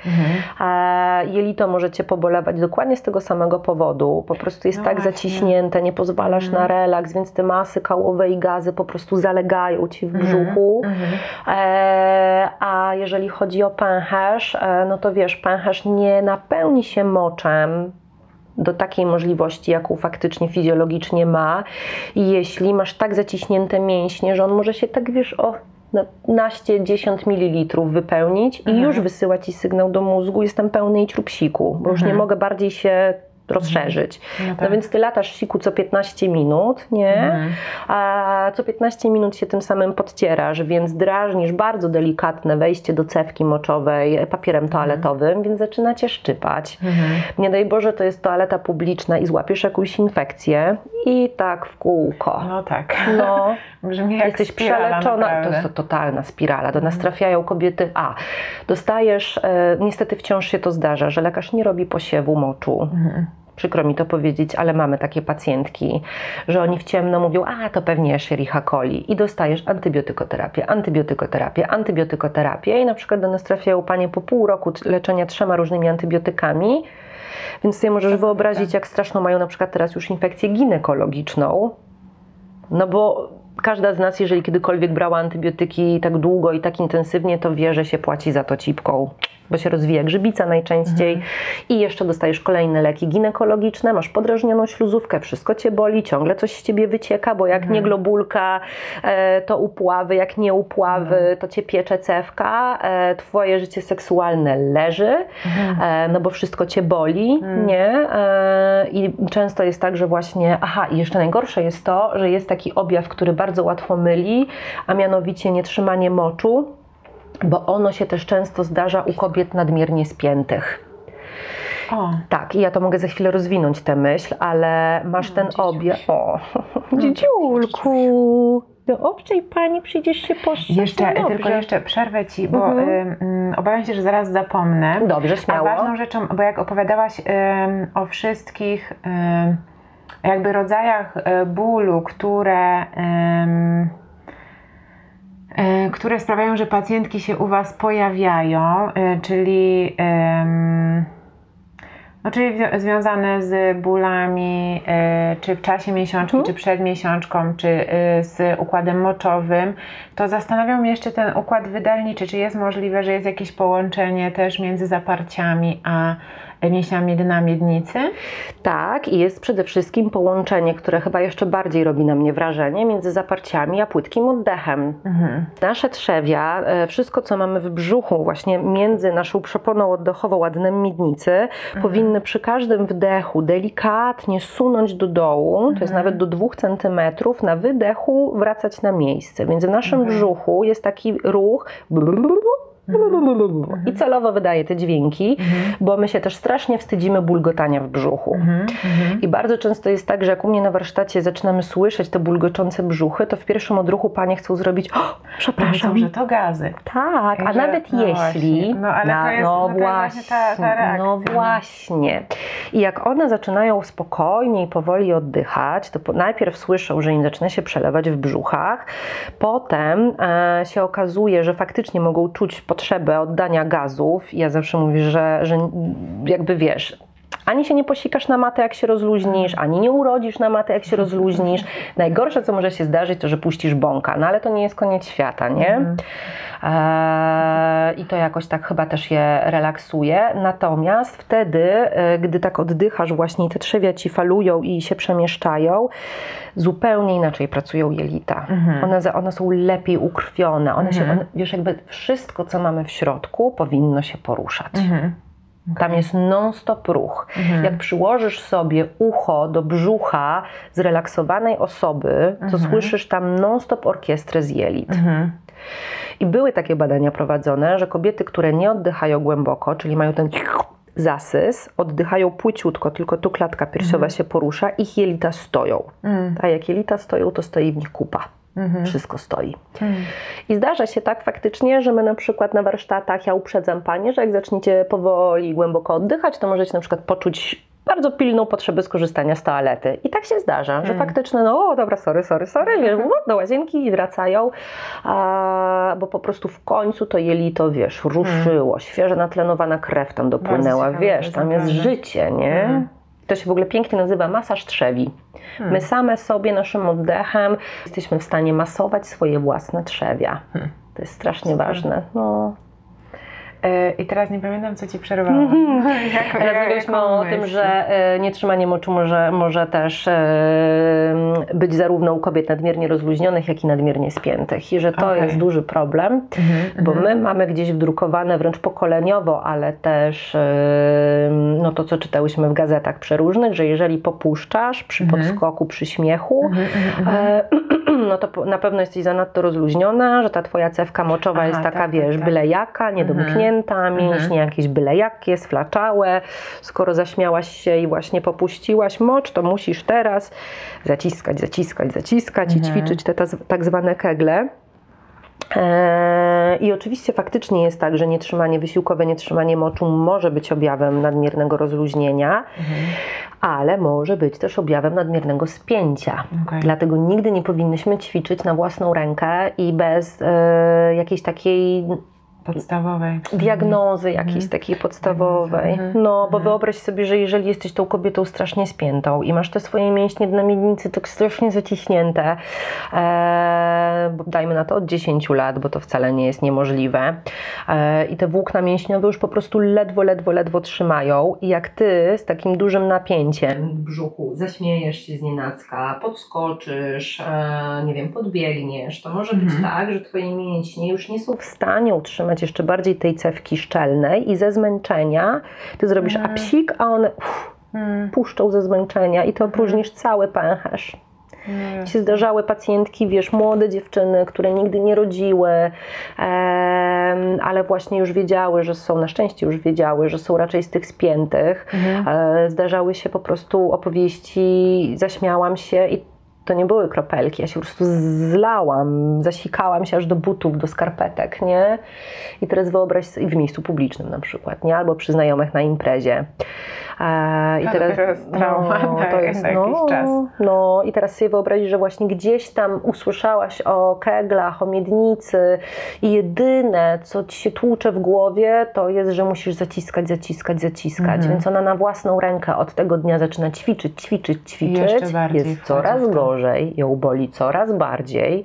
E, jelito może cię pobolewać dokładnie z tego samego powodu. Po prostu jest No tak właśnie. zaciśnięte, nie pozwalasz na relaks, więc te masy kałowe i gazy po prostu zalegają ci w brzuchu. E, a jeżeli chodzi o pęcherz, e, no to wiesz, pęcherz nie napełni się moczem do takiej możliwości, jaką faktycznie fizjologicznie ma. I jeśli masz tak zaciśnięte mięśnie, że on może się tak, wiesz, o na naście, 10 ml wypełnić i już wysyła ci sygnał do mózgu, jestem pełny i trupsiku, bo już nie mogę bardziej się rozszerzyć. No No tak. więc ty latasz siku co 15 minut, nie? Mhm. A co 15 minut się tym samym podcierasz, więc drażnisz bardzo delikatne wejście do cewki moczowej papierem toaletowym, więc zaczyna cię szczypać. Mhm. Nie daj Boże, to jest toaleta publiczna i złapiesz jakąś infekcję i tak w kółko. No tak. No, *laughs* Brzmi jak jesteś spirala, przeleczona. To naprawdę. jest totalna spirala. Do nas trafiają kobiety. A, dostajesz, e, niestety wciąż się to zdarza, że lekarz nie robi posiewu moczu. Mhm. Przykro mi to powiedzieć, ale mamy takie pacjentki, że oni w ciemno mówią, a to pewnie Escherichia coli i dostajesz antybiotykoterapię, antybiotykoterapię, antybiotykoterapię. I na przykład do nas trafiają panie po pół roku leczenia trzema różnymi antybiotykami, więc sobie możesz wyobrazić, jak straszną mają na przykład teraz już infekcję ginekologiczną, no bo każda z nas, jeżeli kiedykolwiek brała antybiotyki tak długo i tak intensywnie, to wie, że się płaci za to cipką, bo się rozwija grzybica najczęściej i jeszcze dostajesz kolejne leki ginekologiczne, masz podrażnioną śluzówkę, wszystko cię boli, ciągle coś z ciebie wycieka, bo jak nie globulka, e, to upławy, jak nie upławy, to cię piecze cewka, e, twoje życie seksualne leży, e, no bo wszystko cię boli, nie? E, I często jest tak, że właśnie, aha, i jeszcze najgorsze jest to, że jest taki objaw, który bardzo łatwo myli, a mianowicie nietrzymanie moczu, bo ono się też często zdarza u kobiet nadmiernie spiętych. O, Tak, i ja to mogę za chwilę rozwinąć tę myśl, ale masz ten dzieciuś. objaw. O, *laughs* dzidziulku, do obcej pani przyjdziesz się poszczać. jeszcze, no tylko jeszcze przerwę Ci, bo Mhm. ym, ym, obawiam się, że zaraz zapomnę. Dobrze, A śmiało. ważną rzeczą, bo jak opowiadałaś ym, o wszystkich jakby rodzajach y, bólu, które, y, które sprawiają, że pacjentki się u Was pojawiają, y, czyli, no, czyli wi- związane z bólami, y, czy w czasie miesiączki, Mhm. czy przed miesiączką, czy z układem moczowym, to zastanawiał mnie jeszcze ten układ wydalniczy, czy jest możliwe, że jest jakieś połączenie też między zaparciami a mięśniami dna miednicy? Tak, i jest przede wszystkim połączenie, które chyba jeszcze bardziej robi na mnie wrażenie, między zaparciami a płytkim oddechem. Mhm. Nasze trzewia, e, wszystko co mamy w brzuchu, właśnie między naszą przeponą oddechową a dnem miednicy, powinny przy każdym wdechu delikatnie sunąć do dołu, to jest nawet do 2 cm, na wydechu wracać na miejsce. Więc w naszym brzuchu jest taki ruch. I celowo wydaje te dźwięki, bo my się też strasznie wstydzimy bulgotania w brzuchu. I bardzo często jest tak, że jak u mnie na warsztacie zaczynamy słyszeć te bulgoczące brzuchy, to w pierwszym odruchu panie chcą zrobić, o, przepraszam, że to gazy. tak, a Że- nawet no jeśli. właśnie. No, ale to jest- no to jest właśnie ta- ta reakcja, No no. właśnie. I jak one zaczynają spokojnie i powoli oddychać, to po, najpierw słyszą, że im zaczyna się przelewać w brzuchach, potem e, się okazuje, że faktycznie mogą czuć potrzebę oddania gazów. Ja zawsze mówię, że, że jakby wiesz. Ani się nie posikasz na matę, jak się rozluźnisz, ani nie urodzisz na matę, jak się rozluźnisz. *laughs* Najgorsze, co może się zdarzyć, to, że puścisz bąka, no ale to nie jest koniec świata, nie? Mhm. Eee, I to jakoś tak chyba też je relaksuje. Natomiast wtedy, e, gdy tak oddychasz, właśnie te trzewia ci falują i się przemieszczają, zupełnie inaczej pracują jelita. Mhm. One, one są lepiej ukrwione. One się, Mhm. one, wiesz, jakby wszystko, co mamy w środku, powinno się poruszać. Mhm. Tam jest non-stop ruch. Mhm. Jak przyłożysz sobie ucho do brzucha zrelaksowanej osoby, to Mhm. słyszysz tam non-stop orkiestrę z jelit. Mhm. I były takie badania prowadzone, że kobiety, które nie oddychają głęboko, czyli mają ten zasys, oddychają płyciutko, tylko tu klatka piersiowa się porusza, ich jelita stoją. Mhm. A jak jelita stoją, to stoi w nich kupa. Mhm. Wszystko stoi. Mhm. I zdarza się tak faktycznie, że my na przykład na warsztatach, ja uprzedzam Panie, że jak zaczniecie powoli głęboko oddychać, to możecie na przykład poczuć bardzo pilną potrzebę skorzystania z toalety. I tak się zdarza, że Mm. faktycznie, no o, dobra, sorry, sorry, sorry, wiesz, do łazienki i wracają, a, bo po prostu w końcu to jelito, wiesz, ruszyło, świeżo natlenowana krew tam dopłynęła, wiesz, tam jest naprawdę. życie, nie? Mm. To się w ogóle pięknie nazywa masaż trzewi. Hmm. My same sobie, naszym oddechem jesteśmy w stanie masować swoje własne trzewia. Hmm. To jest strasznie Super. ważne. No. E, I teraz nie pamiętam, co ci przerwałam. Mhm. *laughs* Jako- Rozmawialiśmy o tym, że e, nietrzymanie moczu może, może też e, być zarówno u kobiet nadmiernie rozluźnionych, jak i nadmiernie spiętych. I że to Okej. jest duży problem, Mhm, bo mhm. my mamy gdzieś wdrukowane wręcz pokoleniowo, ale też no to, co czytałyśmy w gazetach przeróżnych, że jeżeli popuszczasz przy Mhm. podskoku, przy śmiechu, *clears throat* no to na pewno jesteś zanadto rozluźniona, że ta twoja cewka moczowa Aha, jest taka, tak, wiesz, tak, tak. byle jaka, niedomknięta, mięśnie jakieś byle jakie, sflaczałe. Skoro zaśmiałaś się i właśnie popuściłaś mocz, to musisz teraz zaciskać, zaciskać, zaciskać i Mhm. ćwiczyć te tak zwane kegle. Eee, I oczywiście faktycznie jest tak, że nietrzymanie wysiłkowe, nietrzymanie moczu może być objawem nadmiernego rozluźnienia, Mhm. ale może być też objawem nadmiernego spięcia. Okej. Dlatego nigdy nie powinnyśmy ćwiczyć na własną rękę i bez e, jakiejś takiej Podstawowej. diagnozy, jakiejś takiej podstawowej. Mhm. No, bo Mhm. wyobraź sobie, że jeżeli jesteś tą kobietą strasznie spiętą i masz te swoje mięśnie na miednicy tak strasznie zaciśnięte, e, bo dajmy na to od 10 lat, bo to wcale nie jest niemożliwe, e, i te włókna mięśniowe już po prostu ledwo, ledwo, ledwo trzymają i jak ty z takim dużym napięciem w brzuchu zaśmiejesz się z nienacka, podskoczysz, e, nie wiem, podbiegniesz, to może być Mhm. tak, że twoje mięśnie już nie są w stanie utrzymać jeszcze bardziej tej cewki szczelnej i ze zmęczenia ty zrobisz Mhm. apsik, a one uff, Mm, puszczą ze zmęczenia i to opróżnisz cały pęcherz. mm, się zdarzały pacjentki, wiesz, młode dziewczyny, które nigdy nie rodziły, em, ale właśnie już wiedziały, że są, na szczęście już wiedziały, że są raczej z tych spiętych. Mhm. E, Zdarzały się po prostu opowieści, zaśmiałam się i to nie były kropelki, ja się po prostu zlałam, zasikałam się aż do butów, do skarpetek, nie? I teraz wyobraź sobie, w miejscu publicznym na przykład, nie? Albo przy znajomych na imprezie. E, I To teraz, jest trauma na- to jest, na jakiś no, czas. no i teraz sobie wyobrazić, że właśnie gdzieś tam usłyszałaś o keglach, o miednicy i jedyne, co ci się tłucze w głowie, to jest, że musisz zaciskać, zaciskać, zaciskać. Mhm. Więc ona na własną rękę od tego dnia zaczyna ćwiczyć, ćwiczyć, ćwiczyć. jest coraz to. Gorzej, ją boli coraz bardziej.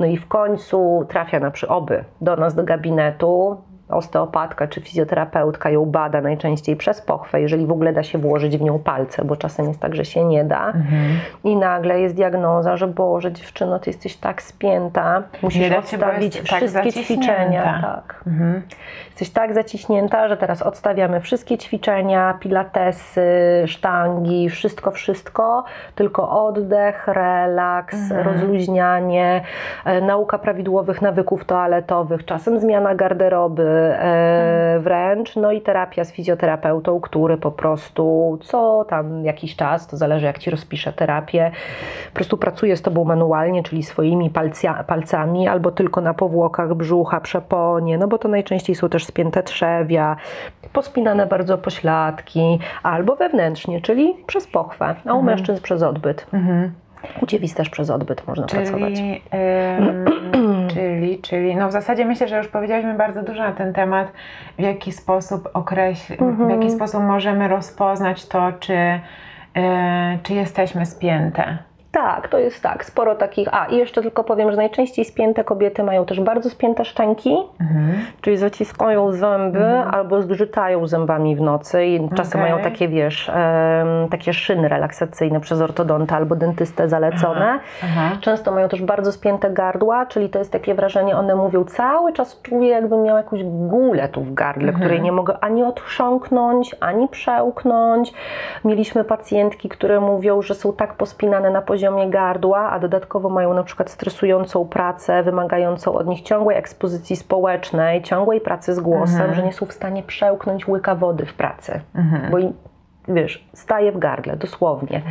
No i w końcu trafia na przy oby do nas do gabinetu. Osteopatka czy fizjoterapeutka ją bada najczęściej przez pochwę, jeżeli w ogóle da się włożyć w nią palce, bo czasem jest tak, że się nie da. Mhm. I nagle jest diagnoza, że Boże, dziewczyno, ty jesteś tak spięta, musisz Nie odstawić tak wszystkie ćwiczenia. Tak. Mhm. Jesteś tak zaciśnięta, że teraz odstawiamy wszystkie ćwiczenia, pilatesy, sztangi, wszystko, wszystko, tylko oddech, relaks, Mhm. rozluźnianie, e, nauka prawidłowych nawyków toaletowych, czasem zmiana garderoby wręcz, no i terapia z fizjoterapeutą, który po prostu co tam jakiś czas, to zależy jak Ci rozpisze terapię, po prostu pracuje z Tobą manualnie, czyli swoimi palcia, palcami, albo tylko na powłokach brzucha, przeponie, no bo to najczęściej są też spięte trzewia, pospinane bardzo pośladki, albo wewnętrznie, czyli przez pochwę, a u Mhm. mężczyzn przez odbyt. Mhm. U Dziewic też przez odbyt można pracować. Czyli, ym, czyli, czyli, no w zasadzie myślę, że już powiedzieliśmy bardzo dużo na ten temat, w jaki sposób określić, w Mhm. jaki sposób możemy rozpoznać to, czy, y, czy jesteśmy spięte. Tak, to jest tak, sporo takich. A i jeszcze tylko powiem, że najczęściej spięte kobiety mają też bardzo spięte szczęki, Mhm. czyli zaciskają zęby albo zgrzytają zębami w nocy i czasem Okej. mają takie, wiesz, em, takie szyny relaksacyjne przez ortodonta albo dentystę zalecone. Aha. Często mają też bardzo spięte gardła, czyli to jest takie wrażenie, one mówią cały czas czuję, jakbym miał jakąś gulę tu w gardle, Mhm. której nie mogę ani odchrząknąć, ani przełknąć. Mieliśmy pacjentki, które mówią, że są tak pospinane na poziomie gardła, a dodatkowo mają na przykład stresującą pracę, wymagającą od nich ciągłej ekspozycji społecznej, ciągłej pracy z głosem, Mhm. że nie są w stanie przełknąć łyka wody w pracy, Mhm. bo wiesz, staje w gardle, dosłownie.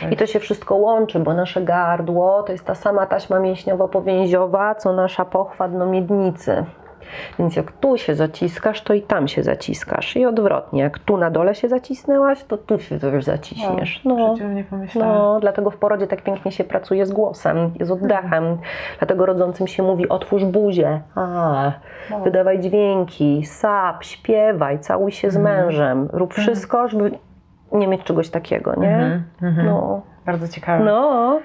To I to się wszystko łączy, bo nasze gardło to jest ta sama taśma mięśniowo-powięziowa, co nasza pochwa dno miednicy. Więc jak tu się zaciskasz, to i tam się zaciskasz. I odwrotnie, jak tu na dole się zacisnęłaś, to tu się też zaciśniesz. Wow, No, pomyślałam. no, dlatego w porodzie tak pięknie się pracuje z głosem, z oddechem. Dlatego rodzącym się mówi otwórz buzię, a, Wow. wydawaj dźwięki, sap, śpiewaj, całuj się z Mhm. mężem. Rób wszystko, żeby nie mieć czegoś takiego, nie? Mhm. Mhm. No. Bardzo ciekawe. No.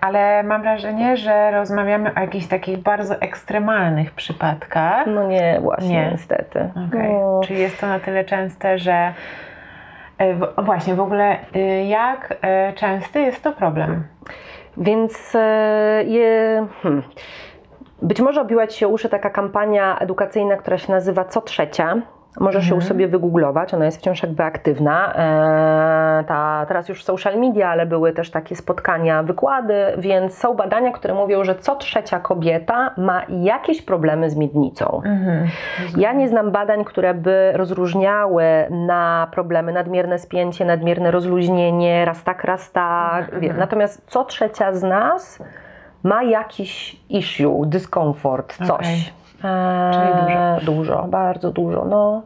Ale mam wrażenie, że rozmawiamy o jakichś takich bardzo ekstremalnych przypadkach. No nie, właśnie, Nie. niestety. Okej. No. Czy jest to na tyle częste, że. y, w- właśnie, w ogóle y, jak y, częsty jest to problem? Więc e, je, hmm. być może obiła Ci się uszy taka kampania edukacyjna, która się nazywa Co Trzecia. Możesz ją sobie wygooglować, ona jest wciąż jakby aktywna. E, ta, teraz już social media, ale były też takie spotkania, wykłady, więc są badania, które mówią, że co trzecia kobieta ma jakieś problemy z miednicą. Ja nie znam badań, które by rozróżniały na problemy nadmierne spięcie, nadmierne rozluźnienie, raz tak, raz tak. Mhm, Wie- mhm. Natomiast co trzecia z nas ma jakiś issue, dyskomfort, coś. Okej. Eee, Czyli dużo. Dużo, bardzo dużo. No,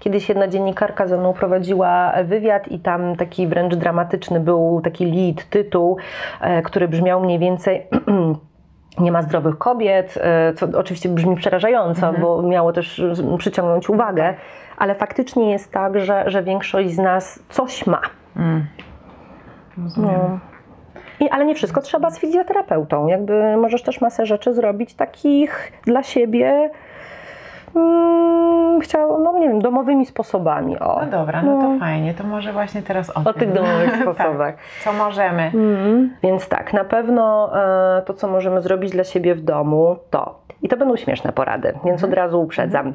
kiedyś jedna dziennikarka ze mną prowadziła wywiad i tam taki wręcz dramatyczny był taki lead, tytuł, e, który brzmiał mniej więcej *clears throat* nie ma zdrowych kobiet, e, co oczywiście brzmi przerażająco, bo miało też przyciągnąć uwagę, ale faktycznie jest tak, że, że większość z nas coś ma. Mm. Rozumiem. No. I, ale nie wszystko trzeba z fizjoterapeutą. Jakby możesz też masę rzeczy zrobić takich dla siebie. Mm, chciał, no nie wiem, domowymi sposobami. O, No dobra, no to No. fajnie. To może właśnie teraz o, o tym. tych domowych *laughs* sposobach. Tak, co możemy. Mm. Więc tak, na pewno e, to, co możemy zrobić dla siebie w domu, to. I to będą śmieszne porady, więc od razu uprzedzam.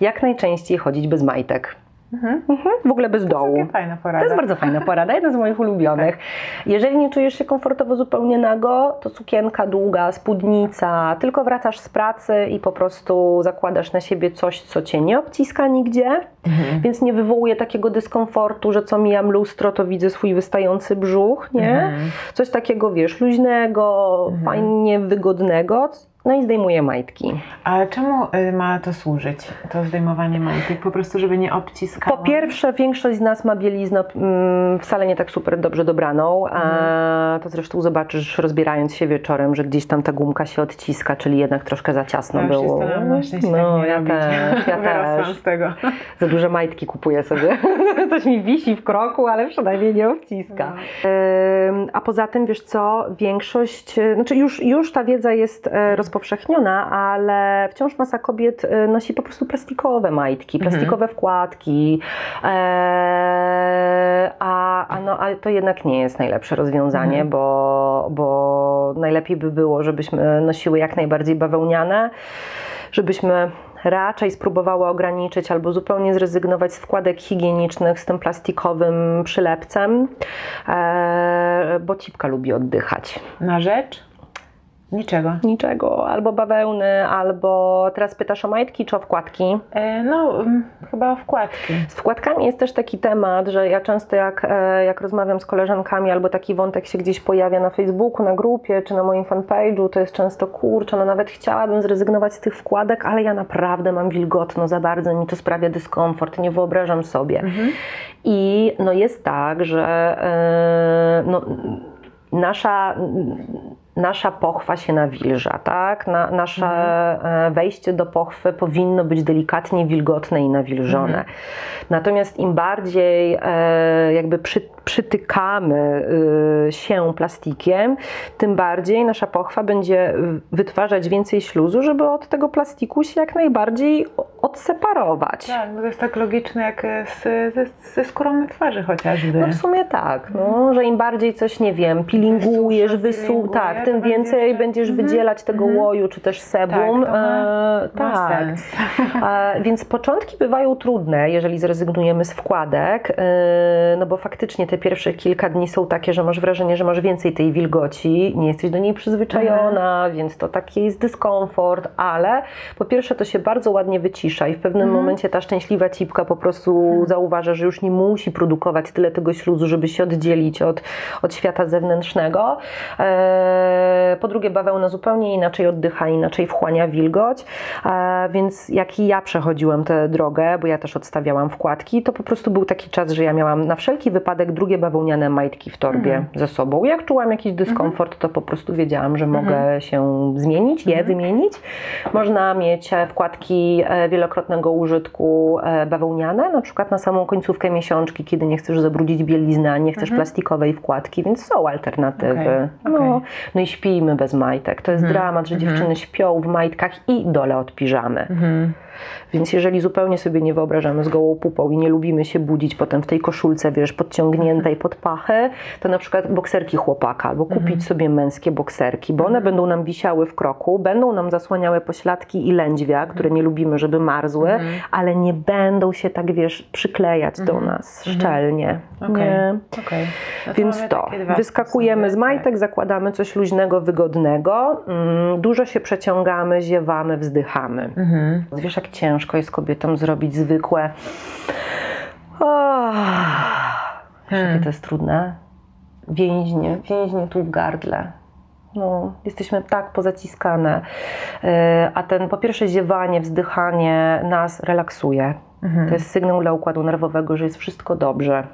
Jak najczęściej chodzić bez majtek. Mhm. Mhm, w ogóle bez dołu. Takie fajna porada. To jest bardzo fajna porada, jedna z moich ulubionych. Jeżeli nie czujesz się komfortowo zupełnie nago, to sukienka długa, spódnica, tylko wracasz z pracy i po prostu zakładasz na siebie coś, co cię nie obciska nigdzie, Mhm. więc nie wywołuje takiego dyskomfortu, że co mijam lustro, to widzę swój wystający brzuch, nie? Mhm. Coś takiego, wiesz, luźnego, fajnie wygodnego, no i zdejmuję majtki. Ale czemu y, ma to służyć, to zdejmowanie majtek? Po prostu, żeby nie obciskało? Po pierwsze, większość z nas ma bieliznę mm, wcale nie tak super dobrze dobraną. E, to zresztą zobaczysz, rozbierając się wieczorem, że gdzieś tam ta gumka się odciska, czyli jednak troszkę za ciasno Ja się było. na szczęście no, tak ja robić. też, ja *laughs* też. z tego. Za duże majtki kupuję sobie. *laughs* Coś mi wisi w kroku, ale przynajmniej nie obciska. Ym, A poza tym, wiesz co, większość, znaczy już, już ta wiedza jest e, rozpowszechniona, ale wciąż masa kobiet e, nosi po prostu plastikowe majtki, plastikowe wkładki, e, a, a, no, a to jednak nie jest najlepsze rozwiązanie, Mhm. bo, bo najlepiej by było, żebyśmy nosiły jak najbardziej bawełniane, żebyśmy raczej spróbowały ograniczyć albo zupełnie zrezygnować z wkładek higienicznych z tym plastikowym przylepcem, e, bo cipka lubi oddychać. Na rzecz? Niczego. Niczego, albo bawełny, albo teraz pytasz o majtki czy o wkładki? E, no, mm, chyba o wkładki. Z wkładkami jest też taki temat, że ja często jak, e, jak rozmawiam z koleżankami, albo taki wątek się gdzieś pojawia na Facebooku, na grupie, czy na moim fanpage'u, to jest często kurczę, no nawet chciałabym zrezygnować z tych wkładek, ale ja naprawdę mam wilgotno za bardzo, mi to sprawia dyskomfort, nie wyobrażam sobie. I no jest tak, że e, no, nasza, nasza pochwa się nawilża, tak? Na, nasze e, wejście do pochwy powinno być delikatnie wilgotne i nawilżone. Natomiast im bardziej e, jakby przy, przytykamy y, się plastikiem, tym bardziej nasza pochwa będzie wytwarzać więcej śluzu, żeby od tego plastiku się jak najbardziej odseparować. Tak, bo to jest tak logiczne jak z, ze, ze skórą na twarzy chociażby. No w sumie tak, no, że im bardziej coś, nie wiem, pilingujesz, Wysusza, wysu, pilinguje, tak, tym więcej jeszcze- będziesz Mhm, wydzielać tego mhm. łoju czy też tak, sebum. to ma, e, tak. E, więc początki bywają trudne, jeżeli zrezygnujemy z wkładek, e, no bo faktycznie te pierwsze kilka dni są takie, że masz wrażenie, że masz więcej tej wilgoci, nie jesteś do niej przyzwyczajona, więc to taki jest dyskomfort, ale po pierwsze to się bardzo ładnie wycisza i w pewnym momencie ta szczęśliwa cipka po prostu zauważa, że już nie musi produkować tyle tego śluzu, żeby się oddzielić od, od świata zewnętrznego. E, E, po drugie, bawełna zupełnie inaczej oddycha, inaczej wchłania wilgoć, e, więc jak i ja przechodziłem tę drogę, bo ja też odstawiałam wkładki, to po prostu był taki czas, że ja miałam na wszelki wypadek drugie bawełniane majtki w torbie ze sobą. Jak czułam jakiś dyskomfort, to po prostu wiedziałam, że mogę się zmienić, je wymienić. Można mieć e, wkładki e, wielokrotnego użytku e, bawełniane, na przykład na samą końcówkę miesiączki, kiedy nie chcesz zabrudzić bielizny, a nie chcesz plastikowej wkładki, więc są alternatywy. Okej, No, okej. no i śpijmy bez majtek. To jest dramat, że dziewczyny śpią w majtkach i dole od piżamy. Mhm. Więc jeżeli zupełnie sobie nie wyobrażamy z gołą pupą i nie lubimy się budzić potem w tej koszulce, wiesz, podciągniętej pod pachę, to na przykład bokserki chłopaka albo kupić sobie męskie bokserki, bo one będą nam wisiały w kroku, będą nam zasłaniały pośladki i lędźwia, które nie lubimy, żeby marzły, ale nie będą się tak, wiesz, przyklejać do nas szczelnie. Okej. Nie? Okej. No Więc to, wyskakujemy z majtek, zakładamy coś luźnego, wygodnego, mm, dużo się przeciągamy, ziewamy, wzdychamy. Tak. Mhm. Wiesz, jak ciężko jest kobietom zrobić zwykłe. Oh. Hmm. jakie to jest trudne? Więźnie, więźnie tu w gardle. No, jesteśmy tak pozaciskane. Yy, A ten po pierwsze ziewanie, wzdychanie nas relaksuje. Mhm. To jest sygnał dla układu nerwowego, że jest wszystko dobrze.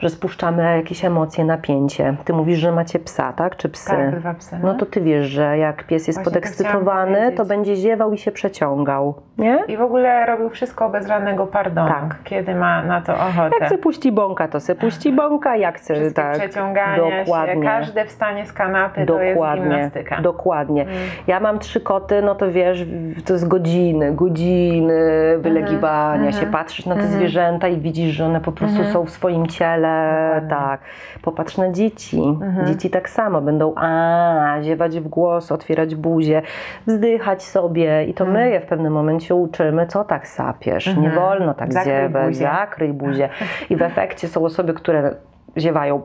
Że spuszczamy jakieś emocje, napięcie. Ty mówisz, że macie psa, tak? Czy psy? Tak, dwa psy. No to ty wiesz, że jak pies jest Właśnie to podekscytowany, to powiedzieć. będzie ziewał i się przeciągał, nie? I w ogóle robił wszystko bez żadnego pardonu, Tak. kiedy ma na to ochotę. Jak se puści bąka, to se puści bąka, jak chce, tak. przeciągania dokładnie. się, każde wstanie z kanapy to jest Dokładnie, gimnastyka. dokładnie. Mm. Ja mam trzy koty, no to wiesz, to jest godziny, godziny wylegiwania się, mhm. patrzysz na te zwierzęta i widzisz, że one po prostu są w swoim ciele, Dokładnie. tak. Popatrz na dzieci, Mhm. dzieci tak samo będą a, ziewać w głos, otwierać buzię, wzdychać sobie i to my je w pewnym momencie uczymy, co tak sapiesz, nie Mhm. wolno tak Zakryj ziewać, buzię. zakryj buzię. *laughs* I w efekcie są osoby, które ziewają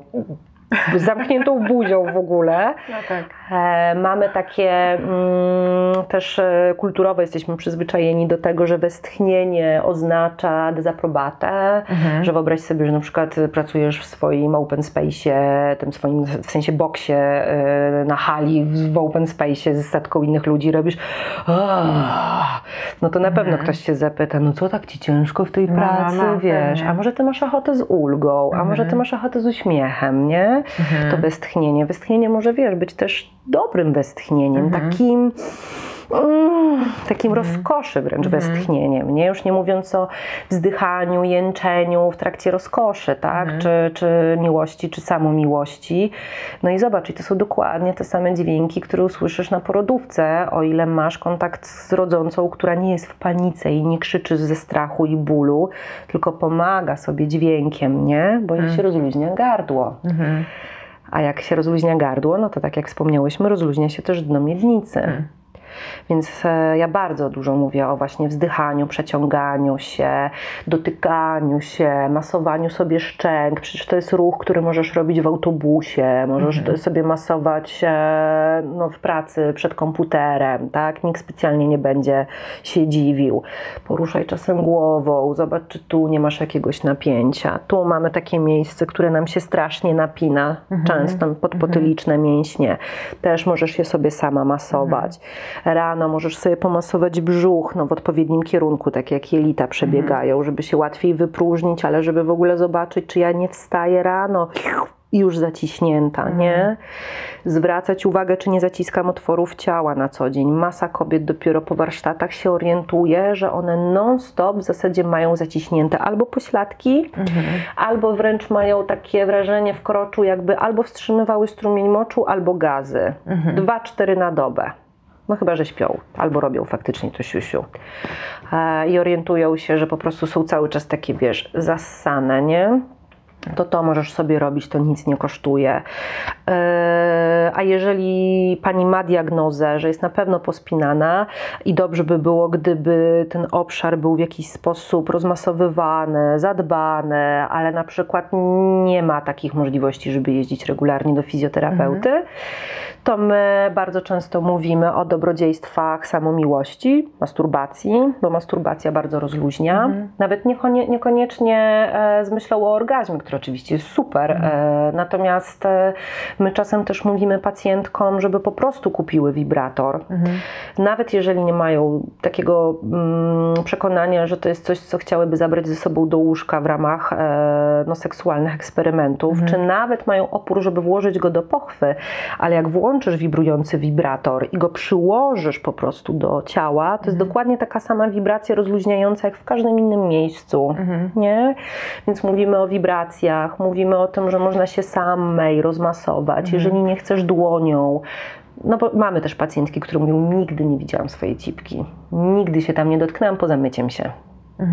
zamkniętą buzią w ogóle. No tak. E, mamy takie mm, też e, kulturowo jesteśmy przyzwyczajeni do tego, że westchnienie oznacza dezaprobatę, Mhm. że wyobraź sobie, że na przykład pracujesz w swoim open space'ie, tym swoim w sensie boksie e, na hali w open space'ie z setką innych ludzi robisz no to na pewno Mhm. ktoś się zapyta, no co tak ci ciężko w tej No, pracy, no, wiesz, a może ty masz ochotę z ulgą, a może ty Mhm. masz ochotę z uśmiechem, nie? Mhm. to westchnienie. Westchnienie może, wiesz, być też dobrym westchnieniem, Mhm. takim mm, takim rozkoszy wręcz Mhm. westchnieniem, nie? Już nie mówiąc o wzdychaniu, jęczeniu w trakcie rozkoszy, tak? Mhm. Czy, czy miłości, czy samomiłości. No i zobacz, i to są dokładnie te same dźwięki, które usłyszysz na porodówce, o ile masz kontakt z rodzącą, która nie jest w panice i nie krzyczy ze strachu i bólu, tylko pomaga sobie dźwiękiem, nie? Bo jej Mhm. się rozluźnia gardło. Mhm. A jak się rozluźnia gardło, no to tak jak wspomniałyśmy, rozluźnia się też dno miednicy. Mhm. Więc e, ja bardzo dużo mówię o właśnie wzdychaniu, przeciąganiu się, dotykaniu się, masowaniu sobie szczęk. Przecież to jest ruch, który możesz robić w autobusie, możesz Mhm. sobie masować e, no, w pracy przed komputerem, tak? Nikt specjalnie nie będzie się dziwił. Poruszaj czasem głową, zobacz, czy tu nie masz jakiegoś napięcia. Tu mamy takie miejsce, które nam się strasznie napina, Mhm. często podpotyliczne mięśnie. Też możesz je sobie sama masować. Rano możesz sobie pomasować brzuch no, w odpowiednim kierunku, tak jak jelita przebiegają, żeby się łatwiej wypróżnić, ale żeby w ogóle zobaczyć, czy ja nie wstaję rano już zaciśnięta, nie? Zwracać uwagę, czy nie zaciskam otworów ciała na co dzień. Masa kobiet dopiero po warsztatach się orientuje, że one non-stop w zasadzie mają zaciśnięte albo pośladki, Mhm. albo wręcz mają takie wrażenie w kroczu, jakby albo wstrzymywały strumień moczu, albo gazy. Mhm. Dwa, cztery na dobę. No chyba, że śpią, albo robią faktycznie to siusiu. E, I orientują się, że po prostu są cały czas takie, wiesz, zassane, nie? To to możesz sobie robić, to nic nie kosztuje. E, A jeżeli pani ma diagnozę, że jest na pewno pospinana i dobrze by było, gdyby ten obszar był w jakiś sposób rozmasowywany, zadbany, ale na przykład nie ma takich możliwości, żeby jeździć regularnie do fizjoterapeuty, to my bardzo często mówimy o dobrodziejstwach samomiłości, masturbacji, bo masturbacja bardzo rozluźnia. Mhm. Nawet niekonie, niekoniecznie e, z myślą o orgazmie, który oczywiście jest super. E, natomiast e, my czasem też mówimy pacjentkom, żeby po prostu kupiły wibrator. Mhm. Nawet jeżeli nie mają takiego mm, przekonania, że to jest coś, co chciałyby zabrać ze sobą do łóżka w ramach e, no, seksualnych eksperymentów, czy nawet mają opór, żeby włożyć go do pochwy, ale jak włączysz wibrujący wibrator i go przyłożysz po prostu do ciała, to jest dokładnie taka sama wibracja rozluźniająca jak w każdym innym miejscu. Nie? Więc mówimy o wibracjach, mówimy o tym, że można się samej rozmasować, jeżeli nie chcesz dłonią. No bo mamy też pacjentki, które mówią, nigdy nie widziałam swojej cipki, nigdy się tam nie dotknęłam poza myciem się.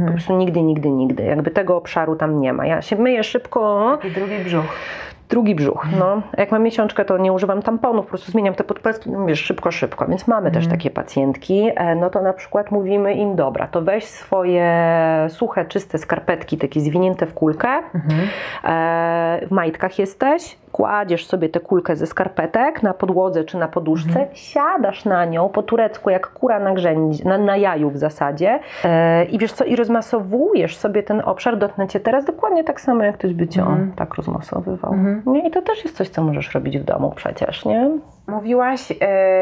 Po prostu nigdy, nigdy, nigdy. Jakby tego obszaru tam nie ma. Ja się myję szybko, I drugi brzuch. Drugi brzuch. No. Jak mam miesiączkę, to nie używam tamponów, po prostu zmieniam te podpestki, no wiesz, szybko, szybko. Więc mamy też takie pacjentki. E, No to na przykład mówimy im, dobra, to weź swoje suche, czyste skarpetki, takie zwinięte w kulkę. E, w majtkach jesteś, kładziesz sobie tę kulkę ze skarpetek na podłodze czy na poduszce, siadasz na nią po turecku, jak kura na, grzędzie, na, na jaju w zasadzie e, i wiesz co, i rozmasowujesz sobie ten obszar, dotknę cię teraz dokładnie tak samo, jak ktoś by cię on tak rozmasowywał. Nie? I to też jest coś, co możesz robić w domu przecież, nie? Mówiłaś, e,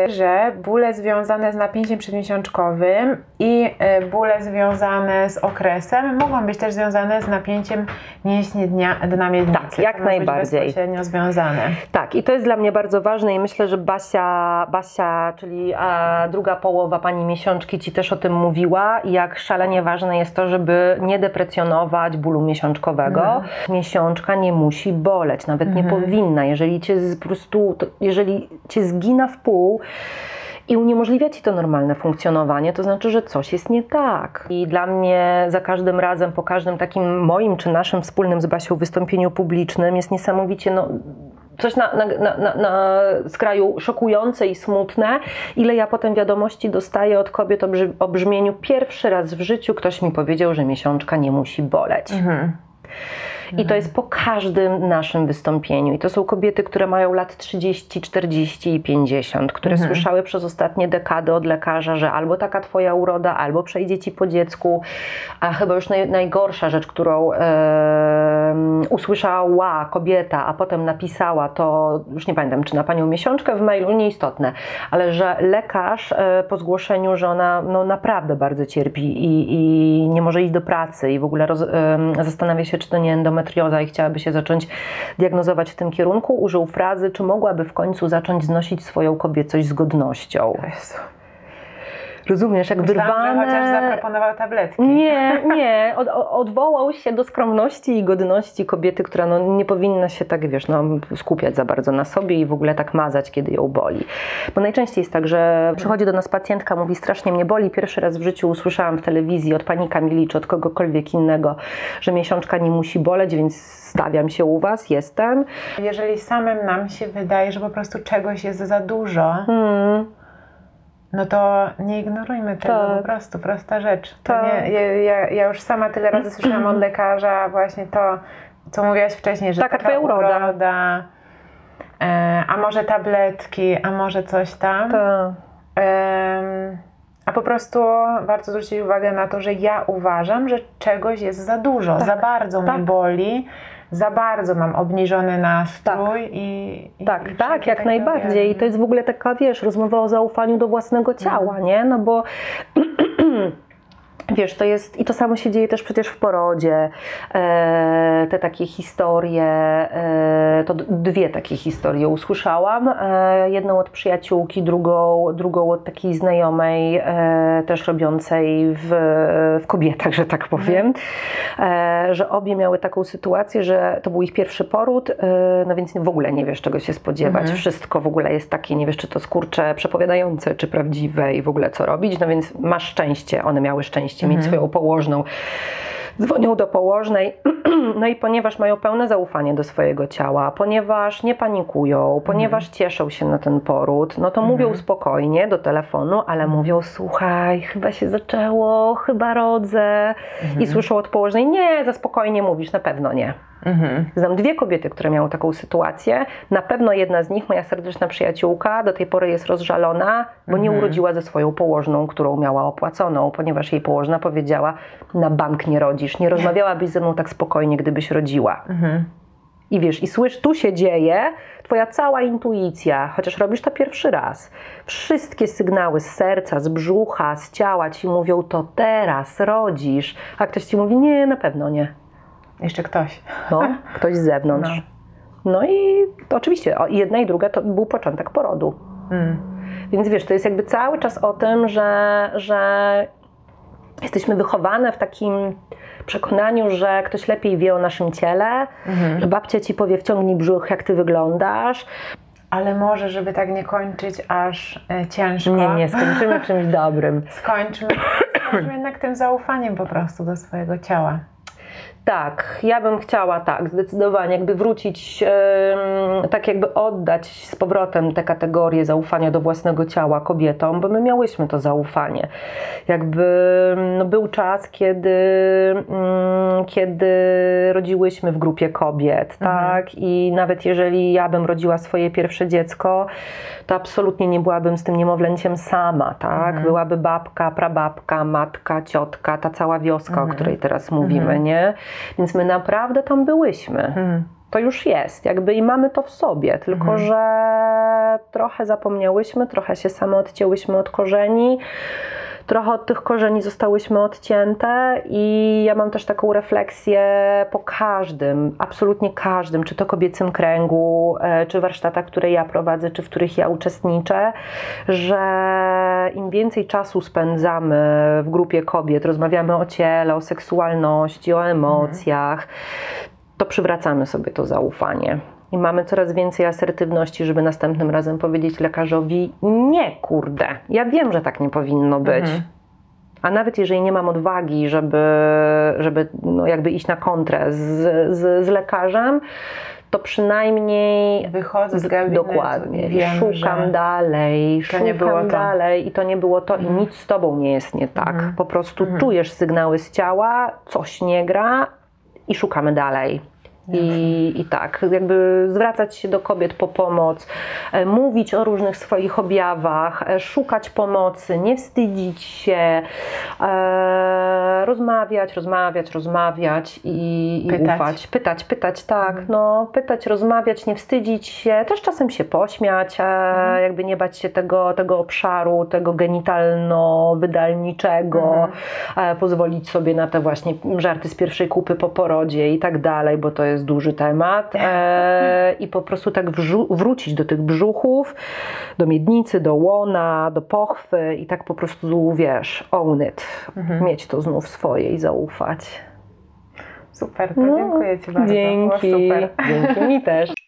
że bóle związane z napięciem przedmiesiączkowym i e, bóle związane z okresem mogą być też związane z napięciem mięśni dnia, dna miednicy. Tak, jak To być najbardziej. bezpośrednio związane. Tak, i to jest dla mnie bardzo ważne i myślę, że Basia, Basia czyli druga połowa pani miesiączki ci też o tym mówiła, jak szalenie ważne jest to, żeby nie deprecjonować bólu miesiączkowego. Miesiączka nie musi boleć, nawet nie powinna. Jeżeli cię po prostu, jeżeli cię zgina w pół, i uniemożliwia ci to normalne funkcjonowanie, to znaczy, że coś jest nie tak. I dla mnie za każdym razem, po każdym takim moim czy naszym wspólnym z Basią wystąpieniu publicznym jest niesamowicie no, coś na, na, na, na, skraju szokujące i smutne, ile ja potem wiadomości dostaję od kobiet o, brzy, o brzmieniu pierwszy raz w życiu ktoś mi powiedział, że miesiączka nie musi boleć. I to jest po każdym naszym wystąpieniu. I to są kobiety, które mają lat 30, 40 i 50, które słyszały przez ostatnie dekady od lekarza, że albo taka twoja uroda, albo przejdzie ci po dziecku. A chyba już naj, najgorsza rzecz, którą e, usłyszała kobieta, a potem napisała, to już nie pamiętam, czy na panią miesiączkę w mailu, nieistotne, ale że lekarz e, po zgłoszeniu, że ona no, naprawdę bardzo cierpi i, i nie może iść do pracy i w ogóle roz, em, zastanawia się, czy to nie endometrioza i chciałaby się zacząć diagnozować w tym kierunku, użył frazy, czy mogłaby w końcu zacząć znosić swoją kobiecość z godnością. Jezu. Rozumiesz, jak Myślałam, wyrwane... że chociaż zaproponował tabletki. Nie, *laughs* nie. Od, odwołał się do skromności i godności kobiety, która no, nie powinna się tak, wiesz, no, skupiać za bardzo na sobie i w ogóle tak mazać, kiedy ją boli. Bo najczęściej jest tak, że przychodzi do nas pacjentka, mówi strasznie mnie boli. Pierwszy raz w życiu usłyszałam w telewizji od pani Kamili czy od kogokolwiek innego, że miesiączka nie musi boleć, więc stawiam się u was, jestem. Jeżeli samym nam się wydaje, że po prostu czegoś jest za dużo, Hmm. No to nie ignorujmy tego Tak. po prostu, prosta rzecz. To Tak. nie, ja, ja, już sama tyle razy słyszałam od *clears throat* lekarza właśnie to, co mówiłaś wcześniej, że Taka twoja uroda. e, a może tabletki, a może coś tam. To, Em, a po prostu warto zwrócić uwagę na to, że ja uważam, że czegoś jest za dużo, za bardzo tak. mnie boli, za bardzo mam obniżony nastrój i, i Tak, i tak, jak tak najbardziej. I to jest w ogóle taka, wiesz, rozmowa o zaufaniu do własnego ciała, nie? No bo *clears throat* Wiesz, to jest, i to samo się dzieje też przecież w porodzie. E, te takie historie, e, to dwie takie historie usłyszałam. E, jedną od przyjaciółki, drugą, drugą od takiej znajomej, e, też robiącej w, w kobietach, że tak powiem. E, że obie miały taką sytuację, że to był ich pierwszy poród, e, no więc w ogóle nie wiesz, czego się spodziewać. Wszystko w ogóle jest takie, nie wiesz, czy to skurcze przepowiadające, czy prawdziwe i w ogóle co robić. No więc masz szczęście, one miały szczęście mieć swoją położną. Dzwonią do położnej, *clears throat* no i ponieważ mają pełne zaufanie do swojego ciała, ponieważ nie panikują, ponieważ cieszą się na ten poród, no to mówią spokojnie do telefonu, ale mówią: Słuchaj, chyba się zaczęło, chyba rodzę. I słyszą od położnej: Nie, za spokojnie mówisz, na pewno nie. Mhm. Znam dwie kobiety, które miały taką sytuację. Na pewno jedna z nich, moja serdeczna przyjaciółka, do tej pory jest rozżalona, bo nie Mhm. urodziła ze swoją położną, którą miała opłaconą, ponieważ jej położna powiedziała: Na bank nie rodzisz. Nie rozmawiałabyś ze mną tak spokojnie, gdybyś rodziła. Mhm. I wiesz, i słysz, tu się dzieje, twoja cała intuicja, chociaż robisz to pierwszy raz. Wszystkie sygnały z serca, z brzucha, z ciała ci mówią, to teraz rodzisz. A ktoś ci mówi, nie, na pewno nie. Jeszcze ktoś. No, *laughs* ktoś z zewnątrz. No i to oczywiście, jedna i druga to był początek porodu. Mm. Więc wiesz, to jest jakby cały czas o tym, że, że jesteśmy wychowane w takim przekonaniu, że ktoś lepiej wie o naszym ciele, Mhm. że babcia ci powie wciągnij brzuch, jak ty wyglądasz. Ale może, żeby tak nie kończyć aż e, ciężko. Nie, nie, skończymy czymś dobrym. Skończmy, skończmy jednak tym zaufaniem po prostu do swojego ciała. Tak, ja bym chciała tak, zdecydowanie, jakby wrócić, tak jakby oddać z powrotem te kategorie zaufania do własnego ciała kobietom, bo my miałyśmy to zaufanie. Jakby no, był czas, kiedy, mm, kiedy rodziłyśmy w grupie kobiet, tak? I nawet jeżeli ja bym rodziła swoje pierwsze dziecko, to absolutnie nie byłabym z tym niemowlęciem sama, tak? Byłaby babka, prababka, matka, ciotka, ta cała wioska, o której teraz mówimy, nie? Więc my naprawdę tam byłyśmy. Mhm. To już jest, jakby i mamy to w sobie, tylko że trochę zapomniałyśmy, trochę się same odcięłyśmy od korzeni. Trochę od tych korzeni zostałyśmy odcięte i ja mam też taką refleksję po każdym, absolutnie każdym, czy to kobiecym kręgu, e, czy warsztatach, które ja prowadzę, czy w których ja uczestniczę, że im więcej czasu spędzamy w grupie kobiet, rozmawiamy o ciele, o seksualności, o emocjach, to przywracamy sobie to zaufanie. I mamy coraz więcej asertywności, żeby następnym razem powiedzieć lekarzowi: Nie, kurde, ja wiem, że tak nie powinno być. Mhm. A nawet jeżeli nie mam odwagi, żeby, żeby no jakby iść na kontrę z, z, z lekarzem, to przynajmniej Wychodzę z gabinetu Dokładnie. wiem, szukam dalej, szukam dalej i to nie było to Mhm. i nic z tobą nie jest nie tak. Mhm. Po prostu Mhm. czujesz sygnały z ciała, coś nie gra i szukamy dalej. I, I tak, jakby zwracać się do kobiet po pomoc, e, mówić o różnych swoich objawach, e, szukać pomocy, nie wstydzić się, e, rozmawiać, rozmawiać, rozmawiać i, i Pytać. ufać. Pytać, pytać, tak, no, pytać, rozmawiać, nie wstydzić się, też czasem się pośmiać, e, jakby nie bać się tego, tego obszaru, tego genitalno-wydalniczego, e, pozwolić sobie na te właśnie żarty z pierwszej kupy po porodzie i tak dalej, bo to jest duży temat e, *laughs* i po prostu tak wrócić do tych brzuchów, do miednicy, do łona, do pochwy i tak po prostu, wiesz, own it, mieć to znów swoje i zaufać. Super, to No, dziękuję Ci bardzo. Było Dzięki. super. Dzięki mi też. *laughs*